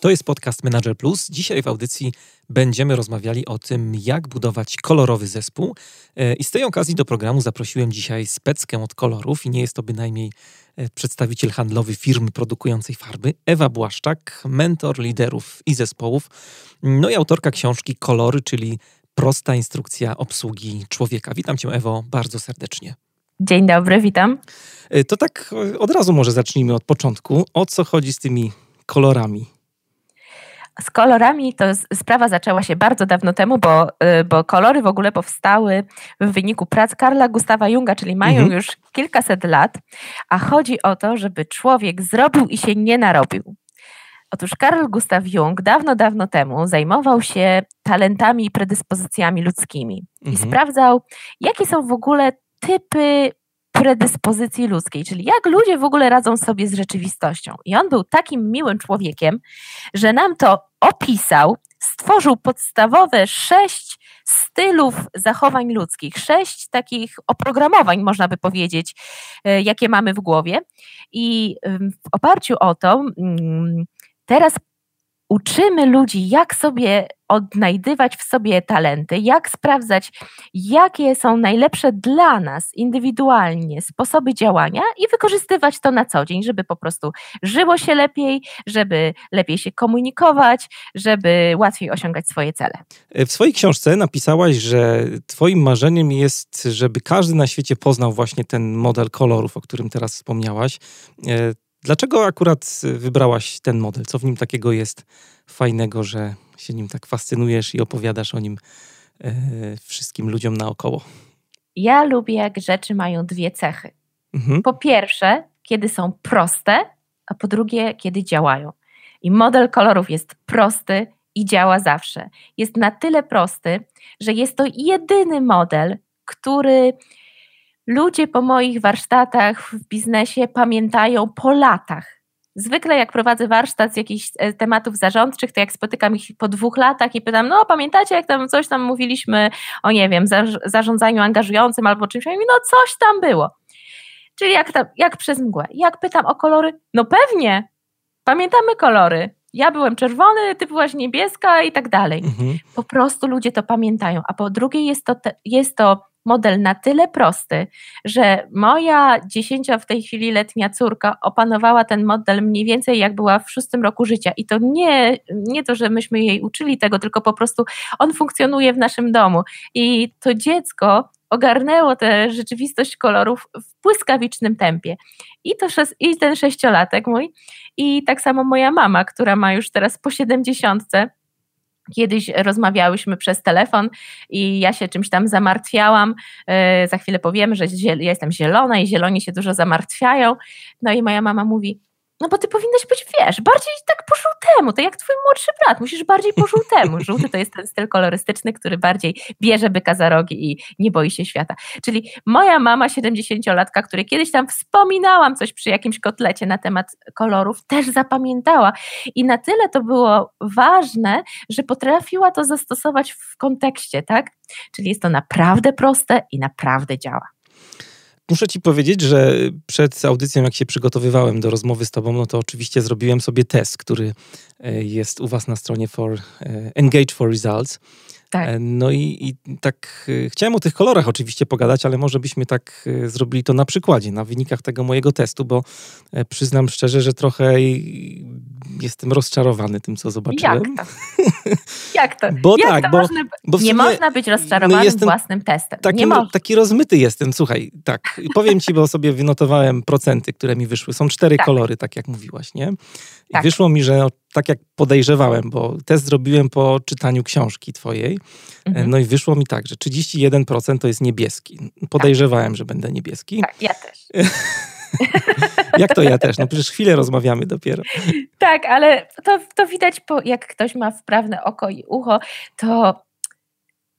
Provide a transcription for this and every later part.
To jest podcast Manager Plus. Dzisiaj w audycji będziemy rozmawiali o tym, jak budować kolorowy zespół. E, I z tej okazji do programu zaprosiłem dzisiaj speckę od kolorów i nie jest to bynajmniej e, przedstawiciel handlowy firmy produkującej farby, Ewa Błaszczak, mentor liderów i zespołów, no i autorka książki Kolory, czyli prosta instrukcja obsługi człowieka. Witam Cię, Ewo, bardzo serdecznie. Dzień dobry, witam. E, to tak od razu może zacznijmy od początku. O co chodzi z tymi kolorami? Z kolorami to sprawa zaczęła się bardzo dawno temu, bo, y, bo kolory w ogóle powstały w wyniku prac Karla Gustawa Junga, czyli mają mhm. już kilkaset lat, a chodzi o to, żeby człowiek zrobił i się nie narobił. Otóż Karl Gustav Jung dawno, dawno temu zajmował się talentami i predyspozycjami ludzkimi mhm. i sprawdzał, jakie są w ogóle typy predyspozycji ludzkiej, czyli jak ludzie w ogóle radzą sobie z rzeczywistością. I on był takim miłym człowiekiem, że nam to opisał, stworzył podstawowe sześć stylów zachowań ludzkich, sześć takich oprogramowań, można by powiedzieć, e, jakie mamy w głowie. I w oparciu o to mm, teraz uczymy ludzi, jak sobie odnajdywać w sobie talenty, jak sprawdzać, jakie są najlepsze dla nas indywidualnie sposoby działania i wykorzystywać to na co dzień, żeby po prostu żyło się lepiej, żeby lepiej się komunikować, żeby łatwiej osiągać swoje cele. W swojej książce napisałaś, że Twoim marzeniem jest, żeby każdy na świecie poznał właśnie ten model kolorów, o którym teraz wspomniałaś. Dlaczego akurat wybrałaś ten model? Co w nim takiego jest fajnego, że się nim tak fascynujesz i opowiadasz o nim e, wszystkim ludziom naokoło? Ja lubię, jak rzeczy mają dwie cechy. Mhm. Po pierwsze, kiedy są proste, a po drugie, kiedy działają. I model kolorów jest prosty i działa zawsze. Jest na tyle prosty, że jest to jedyny model, który ludzie po moich warsztatach w biznesie pamiętają po latach. Zwykle jak prowadzę warsztat z jakichś e, tematów zarządczych, to jak spotykam ich po dwóch latach i pytam, no pamiętacie jak tam coś tam mówiliśmy o nie wiem, zarządzaniu angażującym albo czymś, no coś tam było. Czyli jak, tam, jak przez mgłę. Jak pytam o kolory, no pewnie, pamiętamy kolory. Ja byłem czerwony, ty byłaś niebieska i tak dalej. Mhm. Po prostu ludzie to pamiętają. A po drugie jest to, jest to model na tyle prosty, że moja dziesięcio w tej chwili letnia córka opanowała ten model mniej więcej jak była w szóstym roku życia. I to nie, nie to, że myśmy jej uczyli tego, tylko po prostu on funkcjonuje w naszym domu. I to dziecko ogarnęło tę rzeczywistość kolorów w błyskawicznym tempie. I, to, I ten sześciolatek mój, i tak samo moja mama, która ma już teraz po siedemdziesiątce, Kiedyś rozmawiałyśmy przez telefon i ja się czymś tam zamartwiałam. E, za chwilę powiemy, że ja jestem zielona i zieloni się dużo zamartwiają. No i moja mama mówi: no bo ty powinnaś być, wiesz, bardziej tak po żółtemu, to jak twój młodszy brat, musisz bardziej po żółtemu. Żółty to jest ten styl kolorystyczny, który bardziej bierze byka za rogi i nie boi się świata. Czyli moja mama, 70-latka, której kiedyś tam wspominałam coś przy jakimś kotlecie na temat kolorów, też zapamiętała. I na tyle to było ważne, że potrafiła to zastosować w kontekście, tak? Czyli jest to naprawdę proste i naprawdę działa. Muszę ci powiedzieć, że przed audycją, jak się przygotowywałem do rozmowy z tobą, no to oczywiście zrobiłem sobie test, który e, jest u was na stronie for e, Engage for Results. Tak. E, no i, i, tak chciałem o tych kolorach oczywiście pogadać, ale może byśmy tak zrobili to na przykładzie, na wynikach tego mojego testu, bo przyznam szczerze, że trochę jestem rozczarowany tym, co zobaczyłem. Jak to? Jak to? Bo Jak tak, to bo, można, bo nie można być rozczarowanym no własnym testem. Taki, nie taki rozmyty jestem, słuchaj, tak. Powiem ci, bo sobie wynotowałem procenty, które mi wyszły. Są cztery tak. kolory, tak jak mówiłaś, nie? I tak. wyszło mi, że tak jak podejrzewałem, bo test zrobiłem po czytaniu książki twojej, mhm. no i wyszło mi tak, że 31% to jest niebieski. Podejrzewałem, że będę niebieski. Tak, ja też. Jak to ja też? No przecież chwilę rozmawiamy dopiero. Tak, ale to, to widać, po, jak ktoś ma wprawne oko i ucho, to,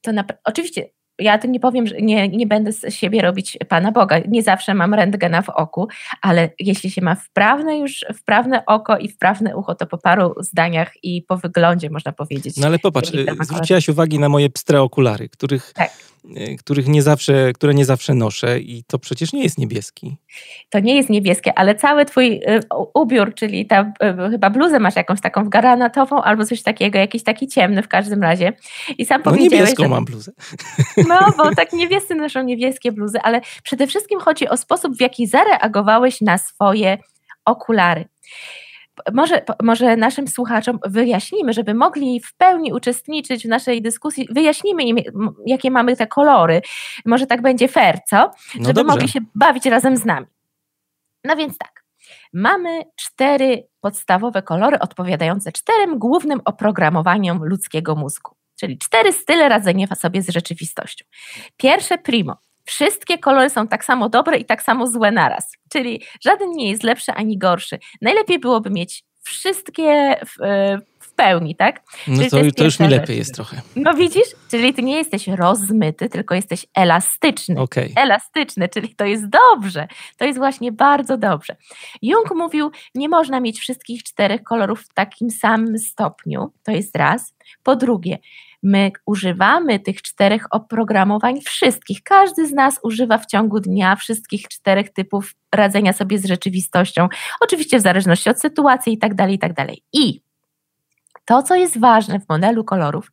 to na, oczywiście ja tu nie powiem, że nie, nie będę z siebie robić Pana Boga. Nie zawsze mam rentgena w oku, ale jeśli się ma wprawne już, wprawne oko i wprawne ucho, to po paru zdaniach i po wyglądzie można powiedzieć. No ale popatrz, zwróciłaś uwagi na moje pstre okulary, których, tak. E, których nie zawsze, które nie zawsze noszę i to przecież nie jest niebieski. To nie jest niebieskie, ale cały twój e, ubiór, czyli ta e, chyba bluzę masz jakąś taką granatową albo coś takiego, jakiś taki ciemny w każdym razie. I sam no niebieską że... mam bluzę. No, bo tak niebiescy noszą niebieskie bluzy, ale przede wszystkim chodzi o sposób, w jaki zareagowałeś na swoje okulary. Może, może naszym słuchaczom wyjaśnimy, żeby mogli w pełni uczestniczyć w naszej dyskusji, wyjaśnimy im, jakie mamy te kolory. Może tak będzie fair, co? No żeby dobrze. mogli się bawić razem z nami. No więc tak. Mamy cztery podstawowe kolory odpowiadające czterem głównym oprogramowaniom ludzkiego mózgu czyli cztery style radzenia sobie z rzeczywistością. Pierwsze primo. Wszystkie kolory są tak samo dobre i tak samo złe naraz, czyli żaden nie jest lepszy ani gorszy. Najlepiej byłoby mieć wszystkie w, e, w pełni, tak? No to, to, to już mi lepiej jest trochę. No widzisz? Czyli ty nie jesteś rozmyty, tylko jesteś elastyczny. Okay. Elastyczny, czyli to jest dobrze. To jest właśnie bardzo dobrze. Jung mówił, nie można mieć wszystkich czterech kolorów w takim samym stopniu. To jest raz. Po drugie, My używamy tych czterech oprogramowań wszystkich. Każdy z nas używa w ciągu dnia wszystkich czterech typów radzenia sobie z rzeczywistością, oczywiście w zależności od sytuacji i tak dalej, i tak dalej. I to, co jest ważne w modelu kolorów,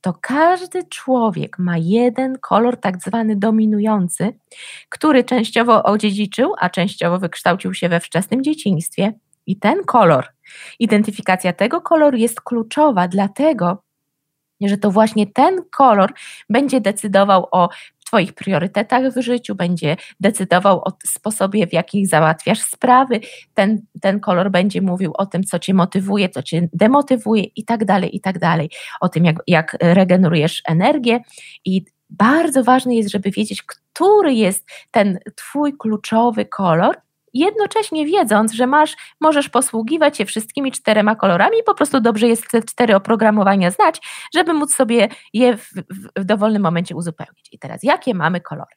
to każdy człowiek ma jeden kolor, tak zwany dominujący, który częściowo odziedziczył, a częściowo wykształcił się we wczesnym dzieciństwie. I ten kolor, identyfikacja tego koloru jest kluczowa, dlatego że to właśnie ten kolor będzie decydował o Twoich priorytetach w życiu, będzie decydował o sposobie, w jaki załatwiasz sprawy. Ten, ten kolor będzie mówił o tym, co Cię motywuje, co Cię demotywuje i tak dalej, i tak dalej. O tym, jak, jak regenerujesz energię. I bardzo ważne jest, żeby wiedzieć, który jest ten Twój kluczowy kolor, jednocześnie wiedząc, że masz, możesz posługiwać się wszystkimi czterema kolorami po prostu dobrze jest te cztery oprogramowania znać, żeby móc sobie je w, w, w dowolnym momencie uzupełnić. I teraz, jakie mamy kolory?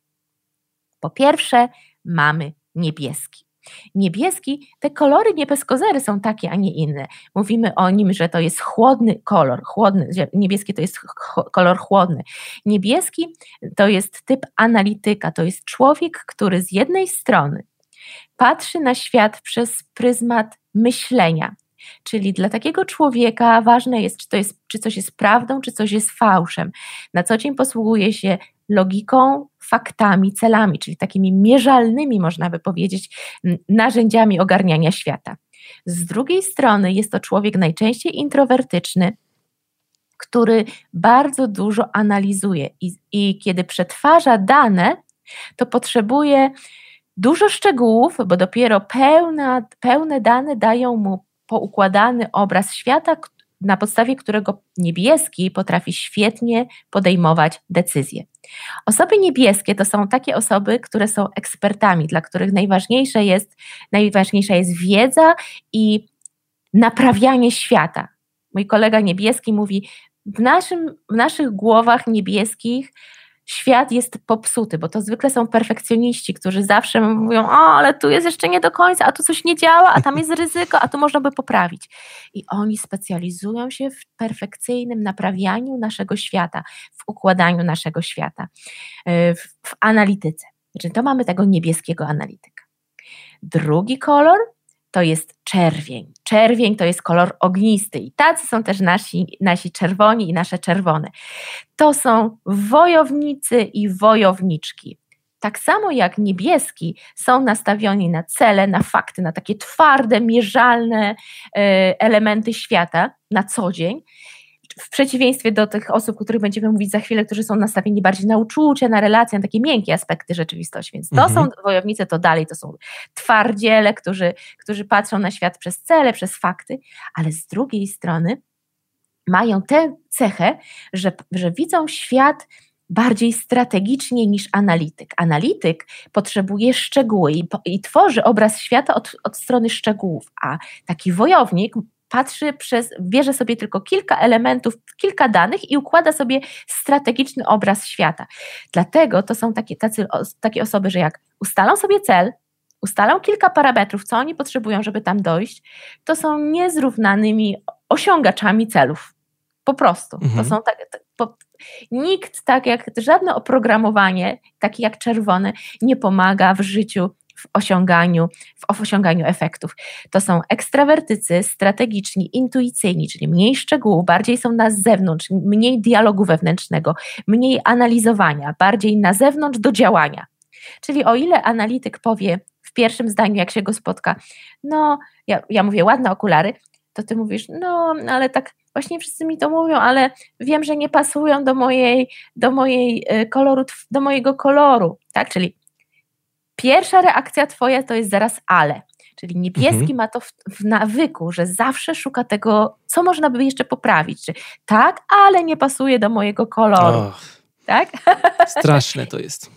Po pierwsze, mamy niebieski. Niebieski, te kolory niebieskozery są takie, a nie inne. Mówimy o nim, że to jest chłodny kolor, chłodny, niebieski to jest kolor chłodny. Niebieski to jest typ analityka, to jest człowiek, który z jednej strony patrzy na świat przez pryzmat myślenia. Czyli dla takiego człowieka ważne jest czy, to jest, czy coś jest prawdą, czy coś jest fałszem. Na co dzień posługuje się logiką, faktami, celami, czyli takimi mierzalnymi, można by powiedzieć, narzędziami ogarniania świata. Z drugiej strony jest to człowiek najczęściej introwertyczny, który bardzo dużo analizuje i, i kiedy przetwarza dane, to potrzebuje Dużo szczegółów, bo dopiero pełna, pełne dane dają mu poukładany obraz świata, na podstawie którego niebieski potrafi świetnie podejmować decyzje. Osoby niebieskie to są takie osoby, które są ekspertami, dla których najważniejsze jest, najważniejsza jest wiedza i naprawianie świata. Mój kolega niebieski mówi: W, naszym, w naszych głowach niebieskich świat jest popsuty, bo to zwykle są perfekcjoniści, którzy zawsze mówią, o, ale tu jest jeszcze nie do końca, a tu coś nie działa, a tam jest ryzyko, a tu można by poprawić. I oni specjalizują się w perfekcyjnym naprawianiu naszego świata, w układaniu naszego świata, e, w, w analityce. Czyli to mamy tego niebieskiego analityka. Drugi kolor to jest czerwień. Czerwień to jest kolor ognisty i tacy są też nasi, nasi czerwoni i nasze czerwone. To są wojownicy i wojowniczki. Tak samo jak niebieski są nastawioni na cele, na fakty, na takie twarde, mierzalne e, elementy świata na co dzień w przeciwieństwie do tych osób, o których będziemy mówić za chwilę, którzy są nastawieni bardziej na uczucia, na relacje, na takie miękkie aspekty rzeczywistości. Więc to mhm. są wojownicy, to dalej to są twardziele, którzy, którzy patrzą na świat przez cele, przez fakty, ale z drugiej strony mają tę cechę, że, że widzą świat bardziej strategicznie niż analityk. Analityk potrzebuje szczegóły i, i tworzy obraz świata od, od strony szczegółów, a taki wojownik patrzy przez, bierze sobie tylko kilka elementów, kilka danych i układa sobie strategiczny obraz świata. Dlatego to są takie, tacy, takie osoby, że jak ustalą sobie cel, ustalą kilka parametrów, co oni potrzebują, żeby tam dojść, to są niezrównanymi osiągaczami celów. Po prostu. Mhm. To są tak, po, nikt, tak jak żadne oprogramowanie, takie jak czerwone, nie pomaga w życiu w osiąganiu, w osiąganiu efektów. To są ekstrawertycy, strategiczni, intuicyjni, czyli mniej szczegółów, bardziej są na zewnątrz, mniej dialogu wewnętrznego, mniej analizowania, bardziej na zewnątrz do działania. Czyli o ile analityk powie w pierwszym zdaniu, jak się go spotka, no, ja, ja mówię ładne okulary, to ty mówisz, no, ale tak właśnie wszyscy mi to mówią, ale wiem, że nie pasują do mojej, do mojej y, koloru, do mojego koloru, tak, czyli pierwsza reakcja twoja to jest zaraz ale, czyli niebieski mhm. ma to w, w, nawyku, że zawsze szuka tego, co można by jeszcze poprawić, czy tak, ale nie pasuje do mojego koloru, oh, tak? Straszne to jest.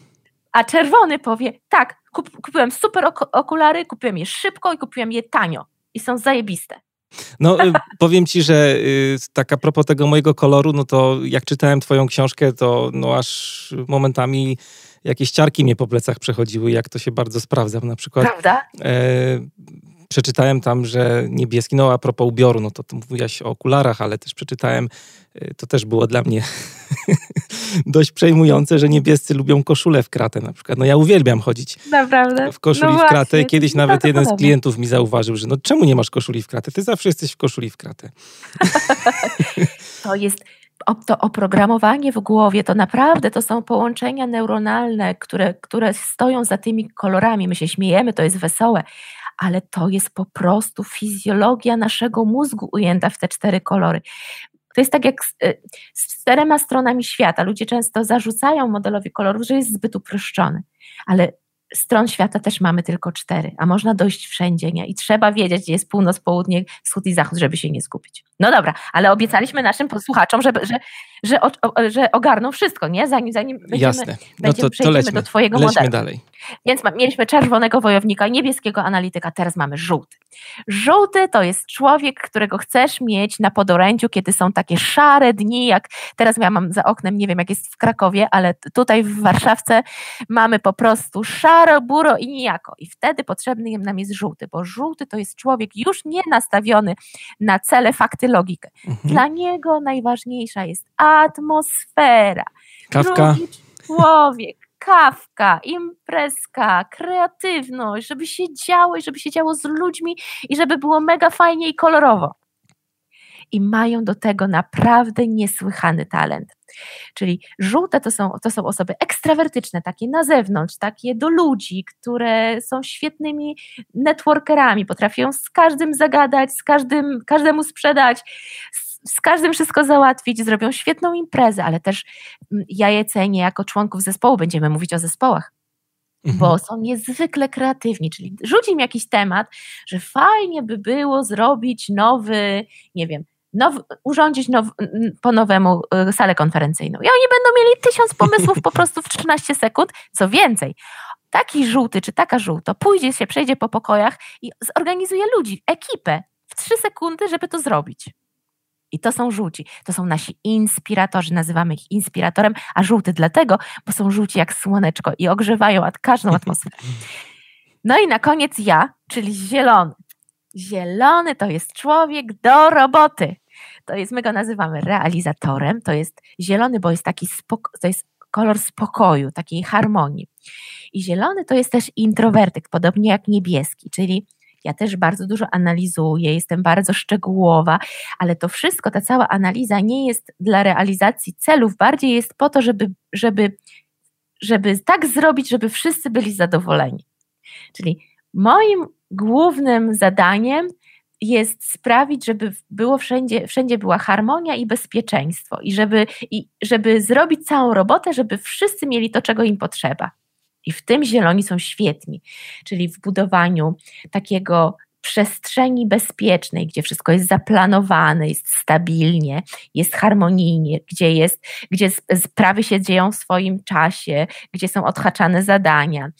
A czerwony powie, tak, kup, kupiłem super okulary, kupiłem je szybko i kupiłem je tanio i są zajebiste. No, y, powiem ci, że y, tak a propos tego mojego koloru, no to jak czytałem twoją książkę, to no aż momentami jakieś ciarki mnie po plecach przechodziły, jak to się bardzo sprawdza. Na przykład Prawda? E, przeczytałem tam, że niebieski, no a propos ubioru, no to, to mówiłaś o okularach, ale też przeczytałem, e, to też było dla mnie dość przejmujące, że niebiescy lubią koszulę w kratę na przykład. No ja uwielbiam chodzić Naprawdę? w koszuli no w kratę. Kiedyś nawet jeden z klientów mi zauważył, że no czemu nie masz koszuli w kratę? Ty zawsze jesteś w koszuli w kratę. to jest to oprogramowanie w głowie, to naprawdę to są połączenia neuronalne, które, które stoją za tymi kolorami. My się śmiejemy, to jest wesołe, ale to jest po prostu fizjologia naszego mózgu ujęta w te cztery kolory. To jest tak jak z, y, z czterema stronami świata. Ludzie często zarzucają modelowi kolorów, że jest zbyt uproszczony, ale stron świata też mamy tylko cztery, a można dojść wszędzie, nie? I trzeba wiedzieć, gdzie jest północ, południe, wschód i zachód, żeby się nie skupić. No dobra, ale obiecaliśmy naszym posłuchaczom, żeby, że, że, o, że ogarną wszystko, nie? Zanim, zanim będziemy, Jasne. No będziemy, to, to lećmy, do twojego lećmy modelu. dalej. Więc ma, mieliśmy czerwonego wojownika, niebieskiego analityka, teraz mamy żółty. Żółty to jest człowiek, którego chcesz mieć na podorędziu, kiedy są takie szare dni, jak teraz ja mam za oknem, nie wiem jak jest w Krakowie, ale tutaj w Warszawce mamy po prostu szaro, buro i nijako. I wtedy potrzebny nam jest żółty, bo żółty to jest człowiek już nie nastawiony na cele, fakty, logikę. Mhm. Dla niego najważniejsza jest atmosfera. Kawka. Drugi człowiek, kawka, imprezka, kreatywność, żeby się działo i żeby się działo z ludźmi i żeby było mega fajnie i kolorowo. I mają do tego naprawdę niesłychany talent. Czyli żółte to są, to są osoby ekstrawertyczne, takie na zewnątrz, takie do ludzi, które są świetnymi networkerami, potrafią z każdym zagadać, z każdym, każdemu sprzedać, z każdym wszystko załatwić, zrobią świetną imprezę, ale też mm, ja je cenię jako członków zespołu, będziemy mówić o zespołach. Mhm. Bo są niezwykle kreatywni, czyli rzuci im jakiś temat, że fajnie by było zrobić nowy, nie wiem, now, urządzić now, po nowemu y, salę konferencyjną. I oni będą mieli tysiąc pomysłów po prostu w 13 sekund. Co więcej, taki żółty czy taka żółto pójdzie się, przejdzie po pokojach i zorganizuje ludzi, ekipę w 3 sekundy, żeby to zrobić. I to są żółci. To są nasi inspiratorzy. Nazywamy ich inspiratorem, a żółty dlatego, bo są żółci jak słoneczko i ogrzewają każdą atmosferę. No i na koniec ja, czyli zielony. Zielony to jest człowiek do roboty. To jest, my go nazywamy realizatorem. To jest zielony, bo jest taki to jest kolor spokoju, takiej harmonii. I zielony to jest też introwertyk, podobnie jak niebieski, czyli ja też bardzo dużo analizuję, jestem bardzo szczegółowa, ale to wszystko, ta cała analiza nie jest dla realizacji celów, bardziej jest po to, żeby, żeby, żeby tak zrobić, żeby wszyscy byli zadowoleni. Czyli moim głównym zadaniem jest sprawić, żeby było wszędzie, wszędzie była harmonia i bezpieczeństwo i żeby, i żeby zrobić całą robotę, żeby wszyscy mieli to, czego im potrzeba. I w tym zieloni są świetni, czyli w budowaniu takiego przestrzeni bezpiecznej, gdzie wszystko jest zaplanowane, jest stabilnie, jest harmonijnie, gdzie, jest, gdzie sprawy się dzieją w swoim czasie, gdzie są odhaczane zadania.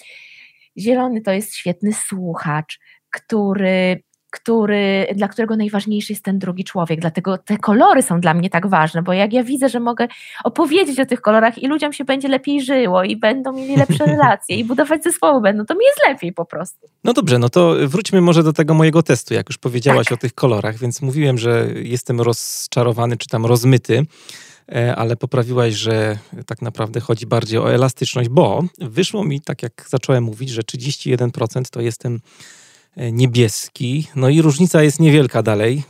Zielony to jest świetny słuchacz, który który, dla którego najważniejszy jest ten drugi człowiek. Dlatego te kolory są dla mnie tak ważne, bo jak ja widzę, że mogę opowiedzieć o tych kolorach i ludziom się będzie lepiej żyło i będą mieli lepsze relacje i budować zespoły będą, to mi jest lepiej po prostu. No dobrze, no to wróćmy może do tego mojego testu, jak już powiedziałaś tak. o tych kolorach, więc mówiłem, że jestem rozczarowany czy tam rozmyty. E, ale poprawiłaś, że tak naprawdę chodzi bardziej o elastyczność, bo wyszło mi, tak jak zacząłem mówić, że 31% to jestem niebieski, no i różnica jest niewielka dalej,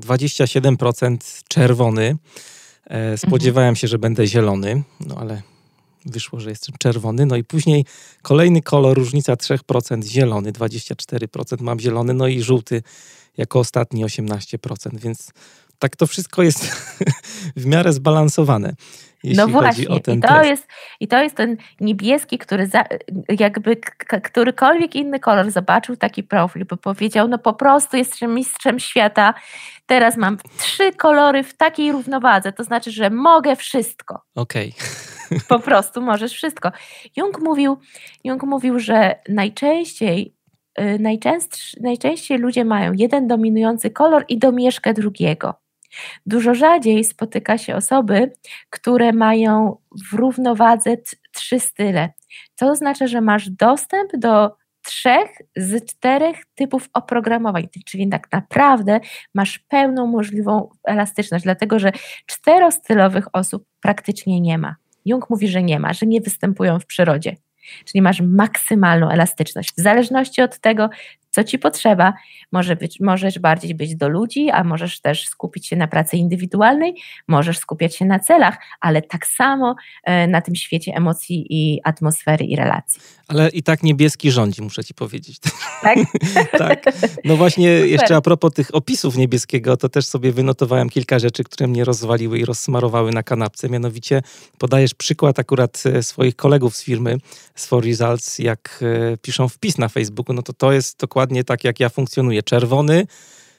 27% e, czerwony, spodziewałem się, że będę zielony, no ale wyszło, że jestem czerwony, no i później kolejny kolor, różnica 3%, zielony, 24% mam zielony, no i żółty jako ostatni 18%, więc tak to wszystko jest w miarę zbalansowane. no właśnie, I, to jest, i to jest ten niebieski, który za, jakby którykolwiek inny kolor zobaczył taki profil, by powiedział, no po prostu jestem mistrzem świata, teraz mam trzy kolory w takiej równowadze, to znaczy, że mogę wszystko. Okej. Okay. Po prostu możesz wszystko. Jung mówił, Jung mówił że najczęściej y, najczęściej, najczęściej ludzie mają jeden dominujący kolor i domieszkę drugiego. Dużo rzadziej spotyka się osoby, które mają w równowadze trzy style. To oznacza, że masz dostęp do trzech z czterech typów oprogramowań, czyli tak naprawdę masz pełną możliwą elastyczność, dlatego że czterostylowych osób praktycznie nie ma. Jung mówi, że nie ma, że nie występują w przyrodzie. Czyli masz maksymalną elastyczność. W zależności od tego, co ci potrzeba. Może być, możesz bardziej być do ludzi, a możesz też skupić się na pracy indywidualnej, możesz skupiać się na celach, ale tak samo e, na tym świecie emocji i atmosfery i relacji. Ale i tak niebieski rządzi, muszę ci powiedzieć. Tak? tak. No właśnie, Super. jeszcze a propos tych opisów niebieskiego, to też sobie wynotowałem kilka rzeczy, które mnie rozwaliły i rozsmarowały na kanapce. Mianowicie podajesz przykład akurat e, swoich kolegów z firmy z For Results, jak e, piszą wpis na Facebooku, no to to jest dokładnie dokładnie tak, jak ja funkcjonuję. Czerwony,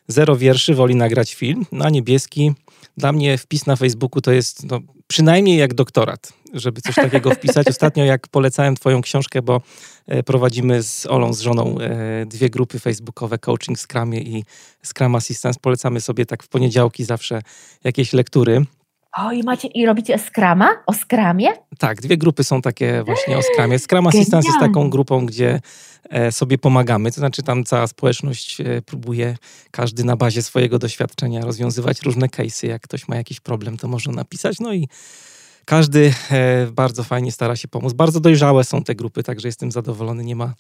zero wierszy, woli nagrać film, no a niebieski, dla mnie wpis na Facebooku to jest no, przynajmniej jak doktorat, żeby coś takiego wpisać. Ostatnio jak polecałem twoją książkę, bo e, prowadzimy z Olą, z żoną e, dwie grupy facebookowe, Coaching Scrumie i Scrum Assistance. Polecamy sobie tak w poniedziałki zawsze jakieś lektury. O, i macie, i robicie skrama? O skramie? Tak, dwie grupy są takie właśnie o skramie. Scrum Assistance jest taką grupą, gdzie e, sobie pomagamy, to znaczy tam cała społeczność e, próbuje, każdy na bazie swojego doświadczenia rozwiązywać różne case'y. Jak ktoś ma jakiś problem, to może napisać. No i każdy e, bardzo fajnie stara się pomóc. Bardzo dojrzałe są te grupy, także jestem zadowolony. Nie ma,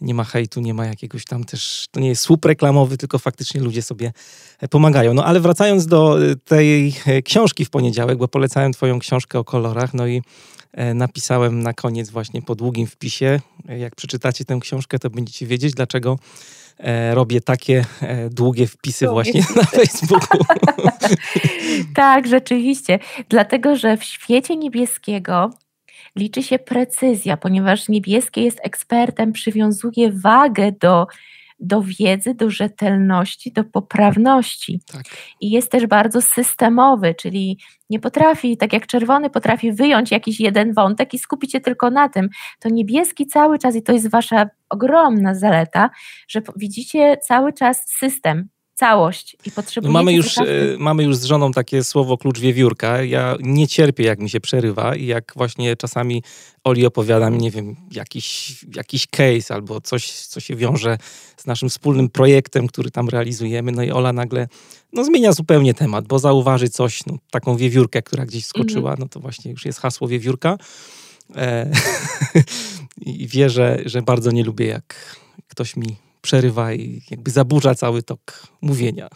nie ma hejtu, nie ma jakiegoś tam też, to nie jest słup reklamowy, tylko faktycznie ludzie sobie e, pomagają. No ale wracając do e, tej książki w poniedziałek, bo polecałem twoją książkę o kolorach, no i napisałem na koniec właśnie po długim wpisie. Jak przeczytacie tę książkę, to będziecie wiedzieć, dlaczego robię takie e, długie wpisy długie. właśnie na Facebooku. tak, rzeczywiście. Dlatego, że w świecie niebieskiego liczy się precyzja, ponieważ niebieskie jest ekspertem, przywiązuje wagę do do wiedzy, do rzetelności, do poprawności. Tak. I jest też bardzo systemowy, czyli nie potrafi, tak jak czerwony potrafi wyjąć jakiś jeden wątek i skupić się tylko na tym, to niebieski cały czas, i to jest wasza ogromna zaleta, że widzicie cały czas system, całość i potrzebujecie... No mamy, już, e, mamy już z żoną takie słowo klucz wiewiórka. Ja nie cierpię, jak mi się przerywa i jak właśnie czasami Oli opowiada mi, nie wiem, jakiś, jakiś case albo coś, co się wiąże z naszym wspólnym projektem, który tam realizujemy, no i Ola nagle no, zmienia zupełnie temat, bo zauważy coś, no, taką wiewiórkę, która gdzieś skoczyła, mm. no to właśnie już jest hasło wiewiórka. E, I wie, że, że bardzo nie lubię, jak ktoś mi przerywa i jakby zaburza cały tok mówienia.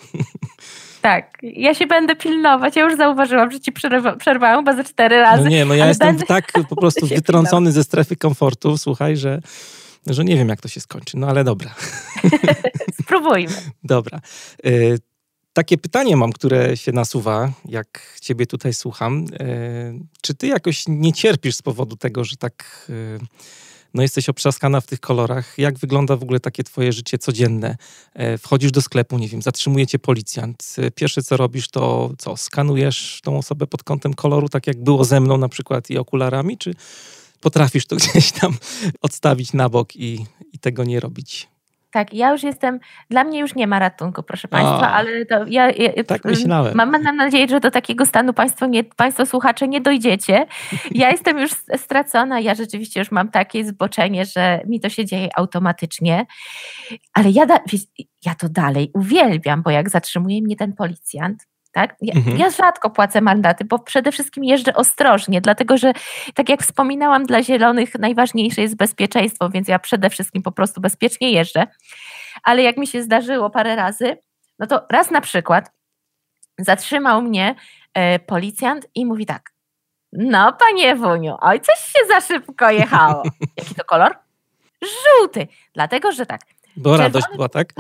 Tak, ja się będę pilnować. Ja już zauważyłam, że ci przerwałam chyba ze cztery razy. No nie, no ja jestem będę... tak po prostu wytrącony ze strefy komfortu, słuchaj, że, że nie wiem, jak to się skończy. No ale dobra. Spróbujmy. Dobra. Y takie pytanie mam, które się nasuwa, jak ciebie tutaj słucham. Y czy ty jakoś nie cierpisz z powodu tego, że tak... No jesteś obtrzaskana w tych kolorach. Jak wygląda w ogóle takie twoje życie codzienne? E, wchodzisz do sklepu, nie wiem, zatrzymuje cię policjant. E, pierwsze co robisz to co? Skanujesz tą osobę pod kątem koloru, tak jak było ze mną na przykład i okularami, czy potrafisz to gdzieś tam odstawić na bok i, i tego nie robić? Tak, ja już jestem, dla mnie już nie ma ratunku, proszę Państwa, A, ale to ja, ja tak myślałem. Mam, mam nadzieję, że do takiego stanu Państwo, nie, państwo słuchacze nie dojdziecie. Ja jestem już stracona, ja rzeczywiście już mam takie zboczenie, że mi to się dzieje automatycznie, ale ja, da, ja to dalej uwielbiam, bo jak zatrzymuje mnie ten policjant, tak? Ja, mhm. ja, rzadko płacę mandaty, bo przede wszystkim jeżdżę ostrożnie, dlatego że, tak jak wspominałam, dla zielonych najważniejsze jest bezpieczeństwo, więc ja przede wszystkim po prostu bezpiecznie jeżdżę. Ale jak mi się zdarzyło parę razy, no to raz na przykład zatrzymał mnie e, policjant i mówi tak: No, panie Wuniu, oj, coś się za szybko jechało. Jaki to kolor? Żółty. Dlatego, że tak. Bo radość była, tak?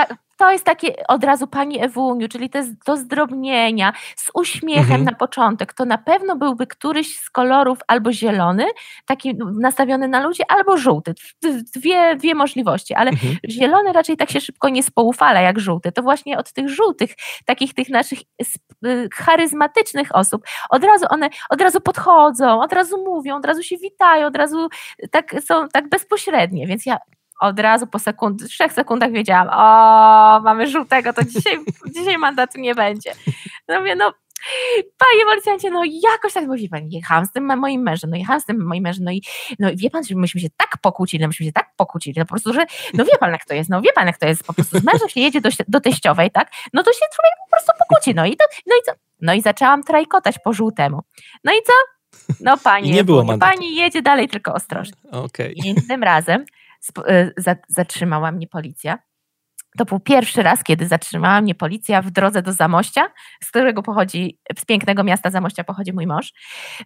to jest takie od razu Pani Ewuniu, czyli te do zdrobnienia, z uśmiechem mhm. na początek, to na pewno byłby któryś z kolorów albo zielony, taki nastawiony na ludzi, albo żółty. Dwie, dwie możliwości, ale mhm. zielony raczej tak się szybko nie spoufala jak żółty. To właśnie od tych żółtych, takich tych naszych y, charyzmatycznych osób, od razu one od razu podchodzą, od razu mówią, od razu się witają, od razu tak są tak bezpośrednie, więc ja od razu po sekund, trzech sekundach wiedziałam, o, mamy żółtego, to dzisiaj, dzisiaj mandatu nie będzie. No mówię, no Panie policjancie, no jakoś tak mówi pani, jechałam z tym moim mężem, no jechałam z tym moim mężem, no i no wie pan, że myśmy się tak pokłócili, no myśmy się tak pokłócili, no po prostu, że no wie pan jak to jest, no wie pan jak to jest, po prostu z mężem się jedzie do, do teściowej, tak, no to się człowiek po prostu pokłóci, no i to, no i co, no i zaczęłam trajkotać po żółtemu. No i co? No pani, nie było pani jedzie dalej tylko ostrożnie. Okay. I tym razem zatrzymała mnie policja. To był pierwszy raz, kiedy zatrzymała mnie policja w drodze do Zamościa, z którego pochodzi, z pięknego miasta Zamościa pochodzi mój mąż.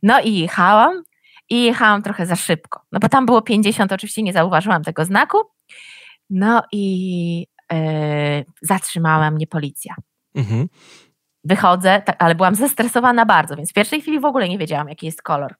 No i jechałam i jechałam trochę za szybko. No bo tam było 50, oczywiście nie zauważyłam tego znaku. No i yy, zatrzymała mnie policja. Mhm. Wychodzę, tak, ale byłam zestresowana bardzo, więc w pierwszej chwili w ogóle nie wiedziałam, jaki jest kolor.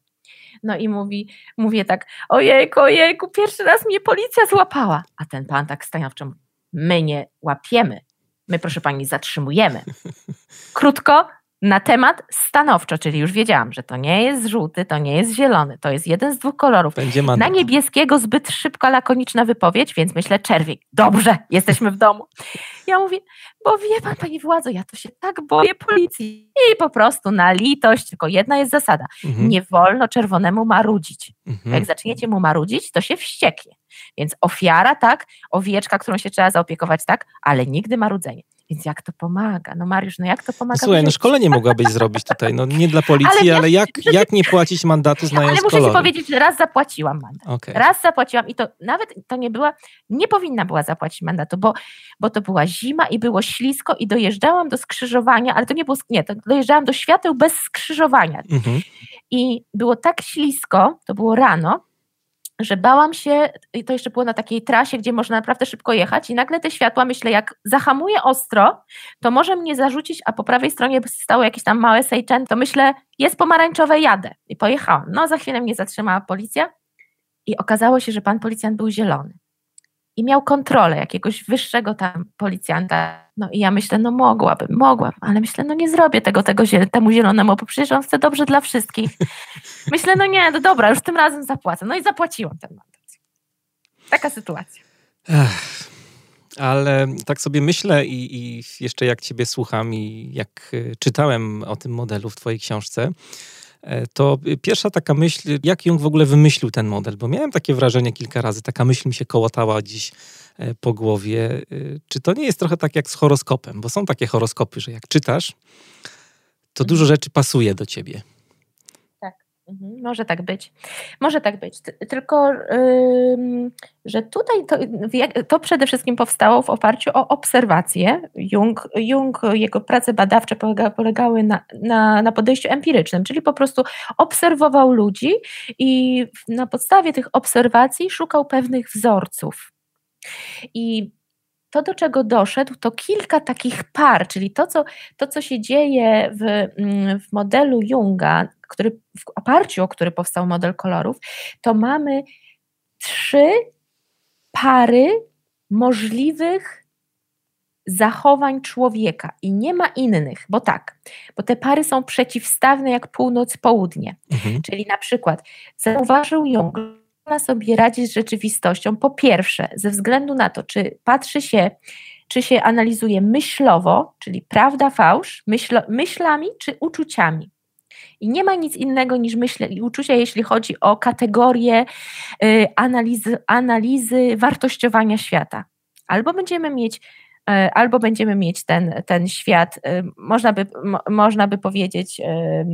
No i mówi, mówię tak, ojejku, ojejku, pierwszy raz mnie policja złapała. A ten pan tak stanowczo, my nie łapiemy, my proszę pani zatrzymujemy. Krótko, na temat stanowczo, czyli już wiedziałam, że to nie jest żółty, to nie jest zielony, to jest jeden z dwóch kolorów. Na niebieskiego zbyt szybka, lakoniczna wypowiedź, więc myślę czerwiek. Dobrze, jesteśmy w domu. Ja mówię, bo wie pan, pani władzo, ja to się tak boję policji. I po prostu na litość, tylko jedna jest zasada. Mhm. Nie wolno czerwonemu marudzić. Mhm. Jak zaczniecie mu marudzić, to się wścieknie. Więc ofiara, tak, owieczka, którą się trzeba zaopiekować, tak, ale nigdy marudzenie. Więc jak to pomaga? No Mariusz, no jak to pomaga? Słuchaj, no szkolenie mogłabyś zrobić tutaj, no nie dla policji, ale, ale jak, jak nie płacić mandatu znając Ale muszę kolory. ci powiedzieć, że raz zapłaciłam mandat. Okay. Raz zapłaciłam i to nawet to nie była, nie powinna była zapłacić mandatu, bo, bo to była zima i było ślisko i dojeżdżałam do skrzyżowania, ale to nie było, nie, to dojeżdżałam do świateł bez skrzyżowania. Mhm. I było tak ślisko, to było rano, że bałam się, i to jeszcze było na takiej trasie, gdzie można naprawdę szybko jechać, i nagle te światła, myślę, jak zahamuję ostro, to może mnie zarzucić, a po prawej stronie stało jakieś tam małe sejczeń, to myślę, jest pomarańczowe, jadę. I pojechałam. No, za chwilę mnie zatrzymała policja i okazało się, że pan policjant był zielony i miał kontrolę jakiegoś wyższego tam policjanta. No i ja myślę, no mogłabym, mogłabym, ale myślę, no nie zrobię tego, tego temu zielonemu, bo przecież on chce dobrze dla wszystkich. Myślę, no nie, no dobra, już tym razem zapłacę. No i zapłaciłam ten mandat. Taka sytuacja. Ech, ale tak sobie myślę i, i jeszcze jak ciebie słucham i jak y, czytałem o tym modelu w twojej książce, to pierwsza taka myśl, jak Jung w ogóle wymyślił ten model, bo miałem takie wrażenie kilka razy, taka myśl mi się kołotała dziś e, po głowie. E, czy to nie jest trochę tak jak z horoskopem? Bo są takie horoskopy, że jak czytasz, to dużo mhm. rzeczy pasuje do ciebie. Mhm, może tak być. Może tak być. Tylko, że tutaj to, to, przede wszystkim powstało w oparciu o obserwacje. Jung, Jung jego prace badawcze polega, polegały na, na, na podejściu empirycznym, czyli po prostu obserwował ludzi i na podstawie tych obserwacji szukał pewnych wzorców. I to, do czego doszedł, to kilka takich par, czyli to, co, to, co się dzieje w, mm, w modelu Junga, który, w oparciu o który powstał model kolorów, to mamy trzy pary możliwych zachowań człowieka i nie ma innych, bo tak, bo te pary są przeciwstawne jak północ-południe. Mhm. Czyli na przykład zauważył Jung, sobie radzić z rzeczywistością, po pierwsze, ze względu na to, czy patrzy się, czy się analizuje myślowo, czyli prawda, fałsz, myśl, myślami czy uczuciami. I nie ma nic innego niż myśl i uczucia, jeśli chodzi o kategorię y, analizy, analizy wartościowania świata. Albo będziemy mieć albo będziemy mieć ten, ten świat, e, można by, można by powiedzieć, e,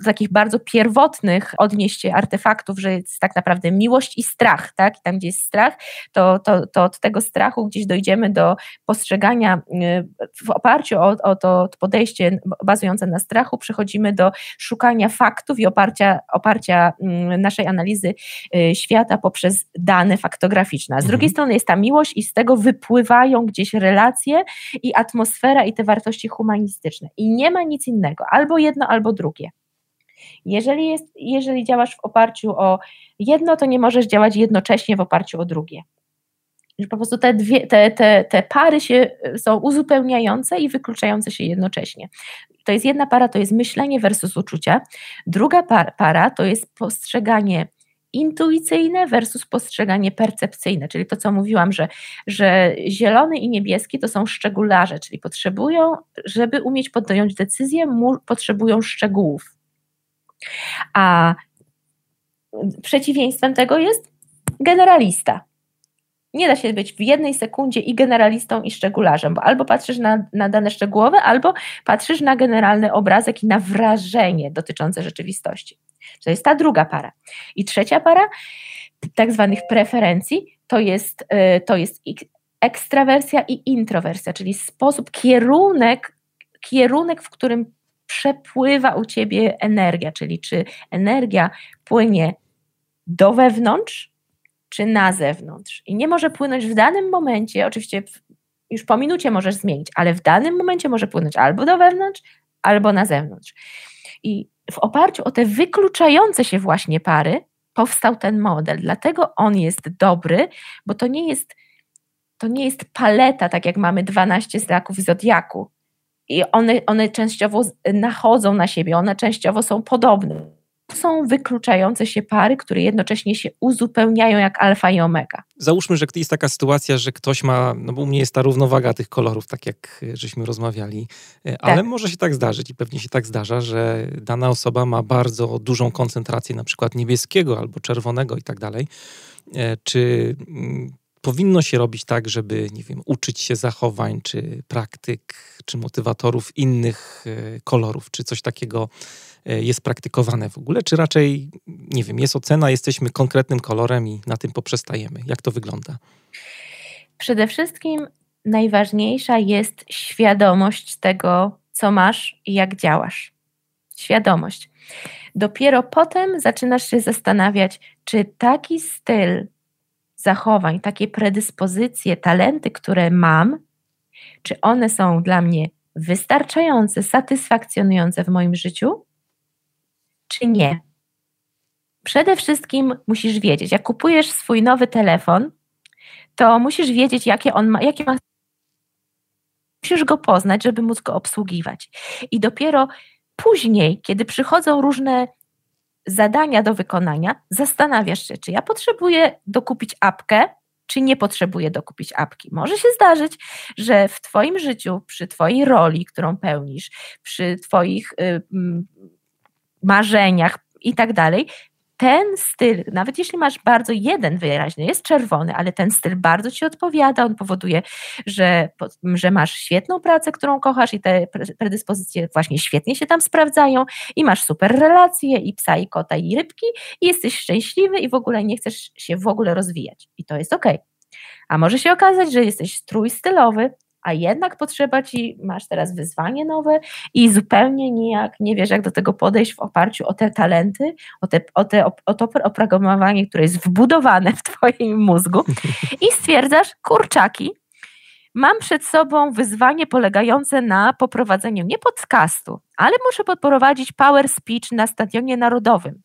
z takich bardzo pierwotnych odnieść artefaktów, że jest tak naprawdę miłość i strach, tak? I tam, gdzie jest strach, to, to, to od tego strachu gdzieś dojdziemy do postrzegania w oparciu o, o to podejście bazujące na strachu, przechodzimy do szukania faktów i oparcia, oparcia mm, naszej analizy świata poprzez dane faktograficzne. Z drugiej mhm. strony jest ta miłość i z tego wypływają gdzieś relacje, relacje i atmosfera i te wartości humanistyczne. I nie ma nic innego, albo jedno, albo drugie. Jeżeli, jest, jeżeli działasz w oparciu o jedno, to nie możesz działać jednocześnie w oparciu o drugie. Po prostu te, dwie, te, te, te pary się są uzupełniające i wykluczające się jednocześnie. To jest jedna para, to jest myślenie versus uczucia. Druga para, para to jest postrzeganie intuicyjne versus postrzeganie percepcyjne, czyli to, co mówiłam, że, że zielony i niebieski to są szczególarze, czyli potrzebują, żeby umieć podjąć decyzję, potrzebują szczegółów. A przeciwieństwem tego jest generalista. Nie da się być w jednej sekundzie i generalistą, i szczegularzem, bo albo patrzysz na, na dane szczegółowe, albo patrzysz na generalny obrazek i na wrażenie dotyczące rzeczywistości. To jest ta druga para. I trzecia para tak zwanych preferencji to jest, y, to jest ekstrawersja i introwersja, czyli sposób, kierunek, kierunek, w którym przepływa u ciebie energia, czyli czy energia płynie do wewnątrz, czy na zewnątrz. I nie może płynąć w danym momencie, oczywiście już po minucie możesz zmienić, ale w danym momencie może płynąć albo do wewnątrz, albo na zewnątrz. I w oparciu o te wykluczające się właśnie pary powstał ten model. Dlatego on jest dobry, bo to nie jest, to nie jest paleta, tak jak mamy 12 znaków zodiaku. I one, one częściowo nachodzą na siebie, one częściowo są podobne są wykluczające się pary, które jednocześnie się uzupełniają jak alfa i omega. Załóżmy, że jest taka sytuacja, że ktoś ma, no bo u mnie jest ta równowaga tych kolorów, tak jak e, żeśmy rozmawiali, e, ale tak. może się tak zdarzyć i pewnie się tak zdarza, że dana osoba ma bardzo dużą koncentrację na przykład niebieskiego albo czerwonego i tak dalej. E, czy mm, powinno się robić tak, żeby, nie wiem, uczyć się zachowań, czy praktyk, czy motywatorów innych kolorów, czy coś takiego jest praktykowane w ogóle, czy raczej, nie wiem, jest ocena, jesteśmy konkretnym kolorem i na tym poprzestajemy? Jak to wygląda? Przede wszystkim najważniejsza jest świadomość tego, co masz i jak działasz. Świadomość. Dopiero potem zaczynasz się zastanawiać, czy taki styl zachowań, takie predyspozycje, talenty, które mam, czy one są dla mnie wystarczające, satysfakcjonujące w moim życiu, czy nie. Przede wszystkim musisz wiedzieć, jak kupujesz swój nowy telefon, to musisz wiedzieć, jakie on ma, jakie ma. Musisz go poznać, żeby móc go obsługiwać. I dopiero później, kiedy przychodzą różne zadania do wykonania, zastanawiasz się, czy ja potrzebuję dokupić apkę, czy nie potrzebuję dokupić apki. Może się zdarzyć, że w Twoim życiu, przy Twojej roli, którą pełnisz, przy Twoich y, marzeniach i tak dalej, ten styl, nawet jeśli masz bardzo jeden wyraźny, jest czerwony, ale ten styl bardzo ci odpowiada, on powoduje, że, że masz świetną pracę, którą kochasz i te predyspozycje właśnie świetnie się tam sprawdzają i masz super relacje i psa, i kota, i rybki i jesteś szczęśliwy i w ogóle nie chcesz się w ogóle rozwijać i to jest ok. A może się okazać, że jesteś strój stylowy, a jednak potrzeba ci, masz teraz wyzwanie nowe i zupełnie nijak nie wiesz, jak do tego podejść w oparciu o te talenty, o, te, o, te, o to oprogramowanie, które jest wbudowane w twoim mózgu i stwierdzasz, kurczaki, mam przed sobą wyzwanie polegające na poprowadzeniu nie podcastu, ale muszę poprowadzić power speech na stadionie narodowym.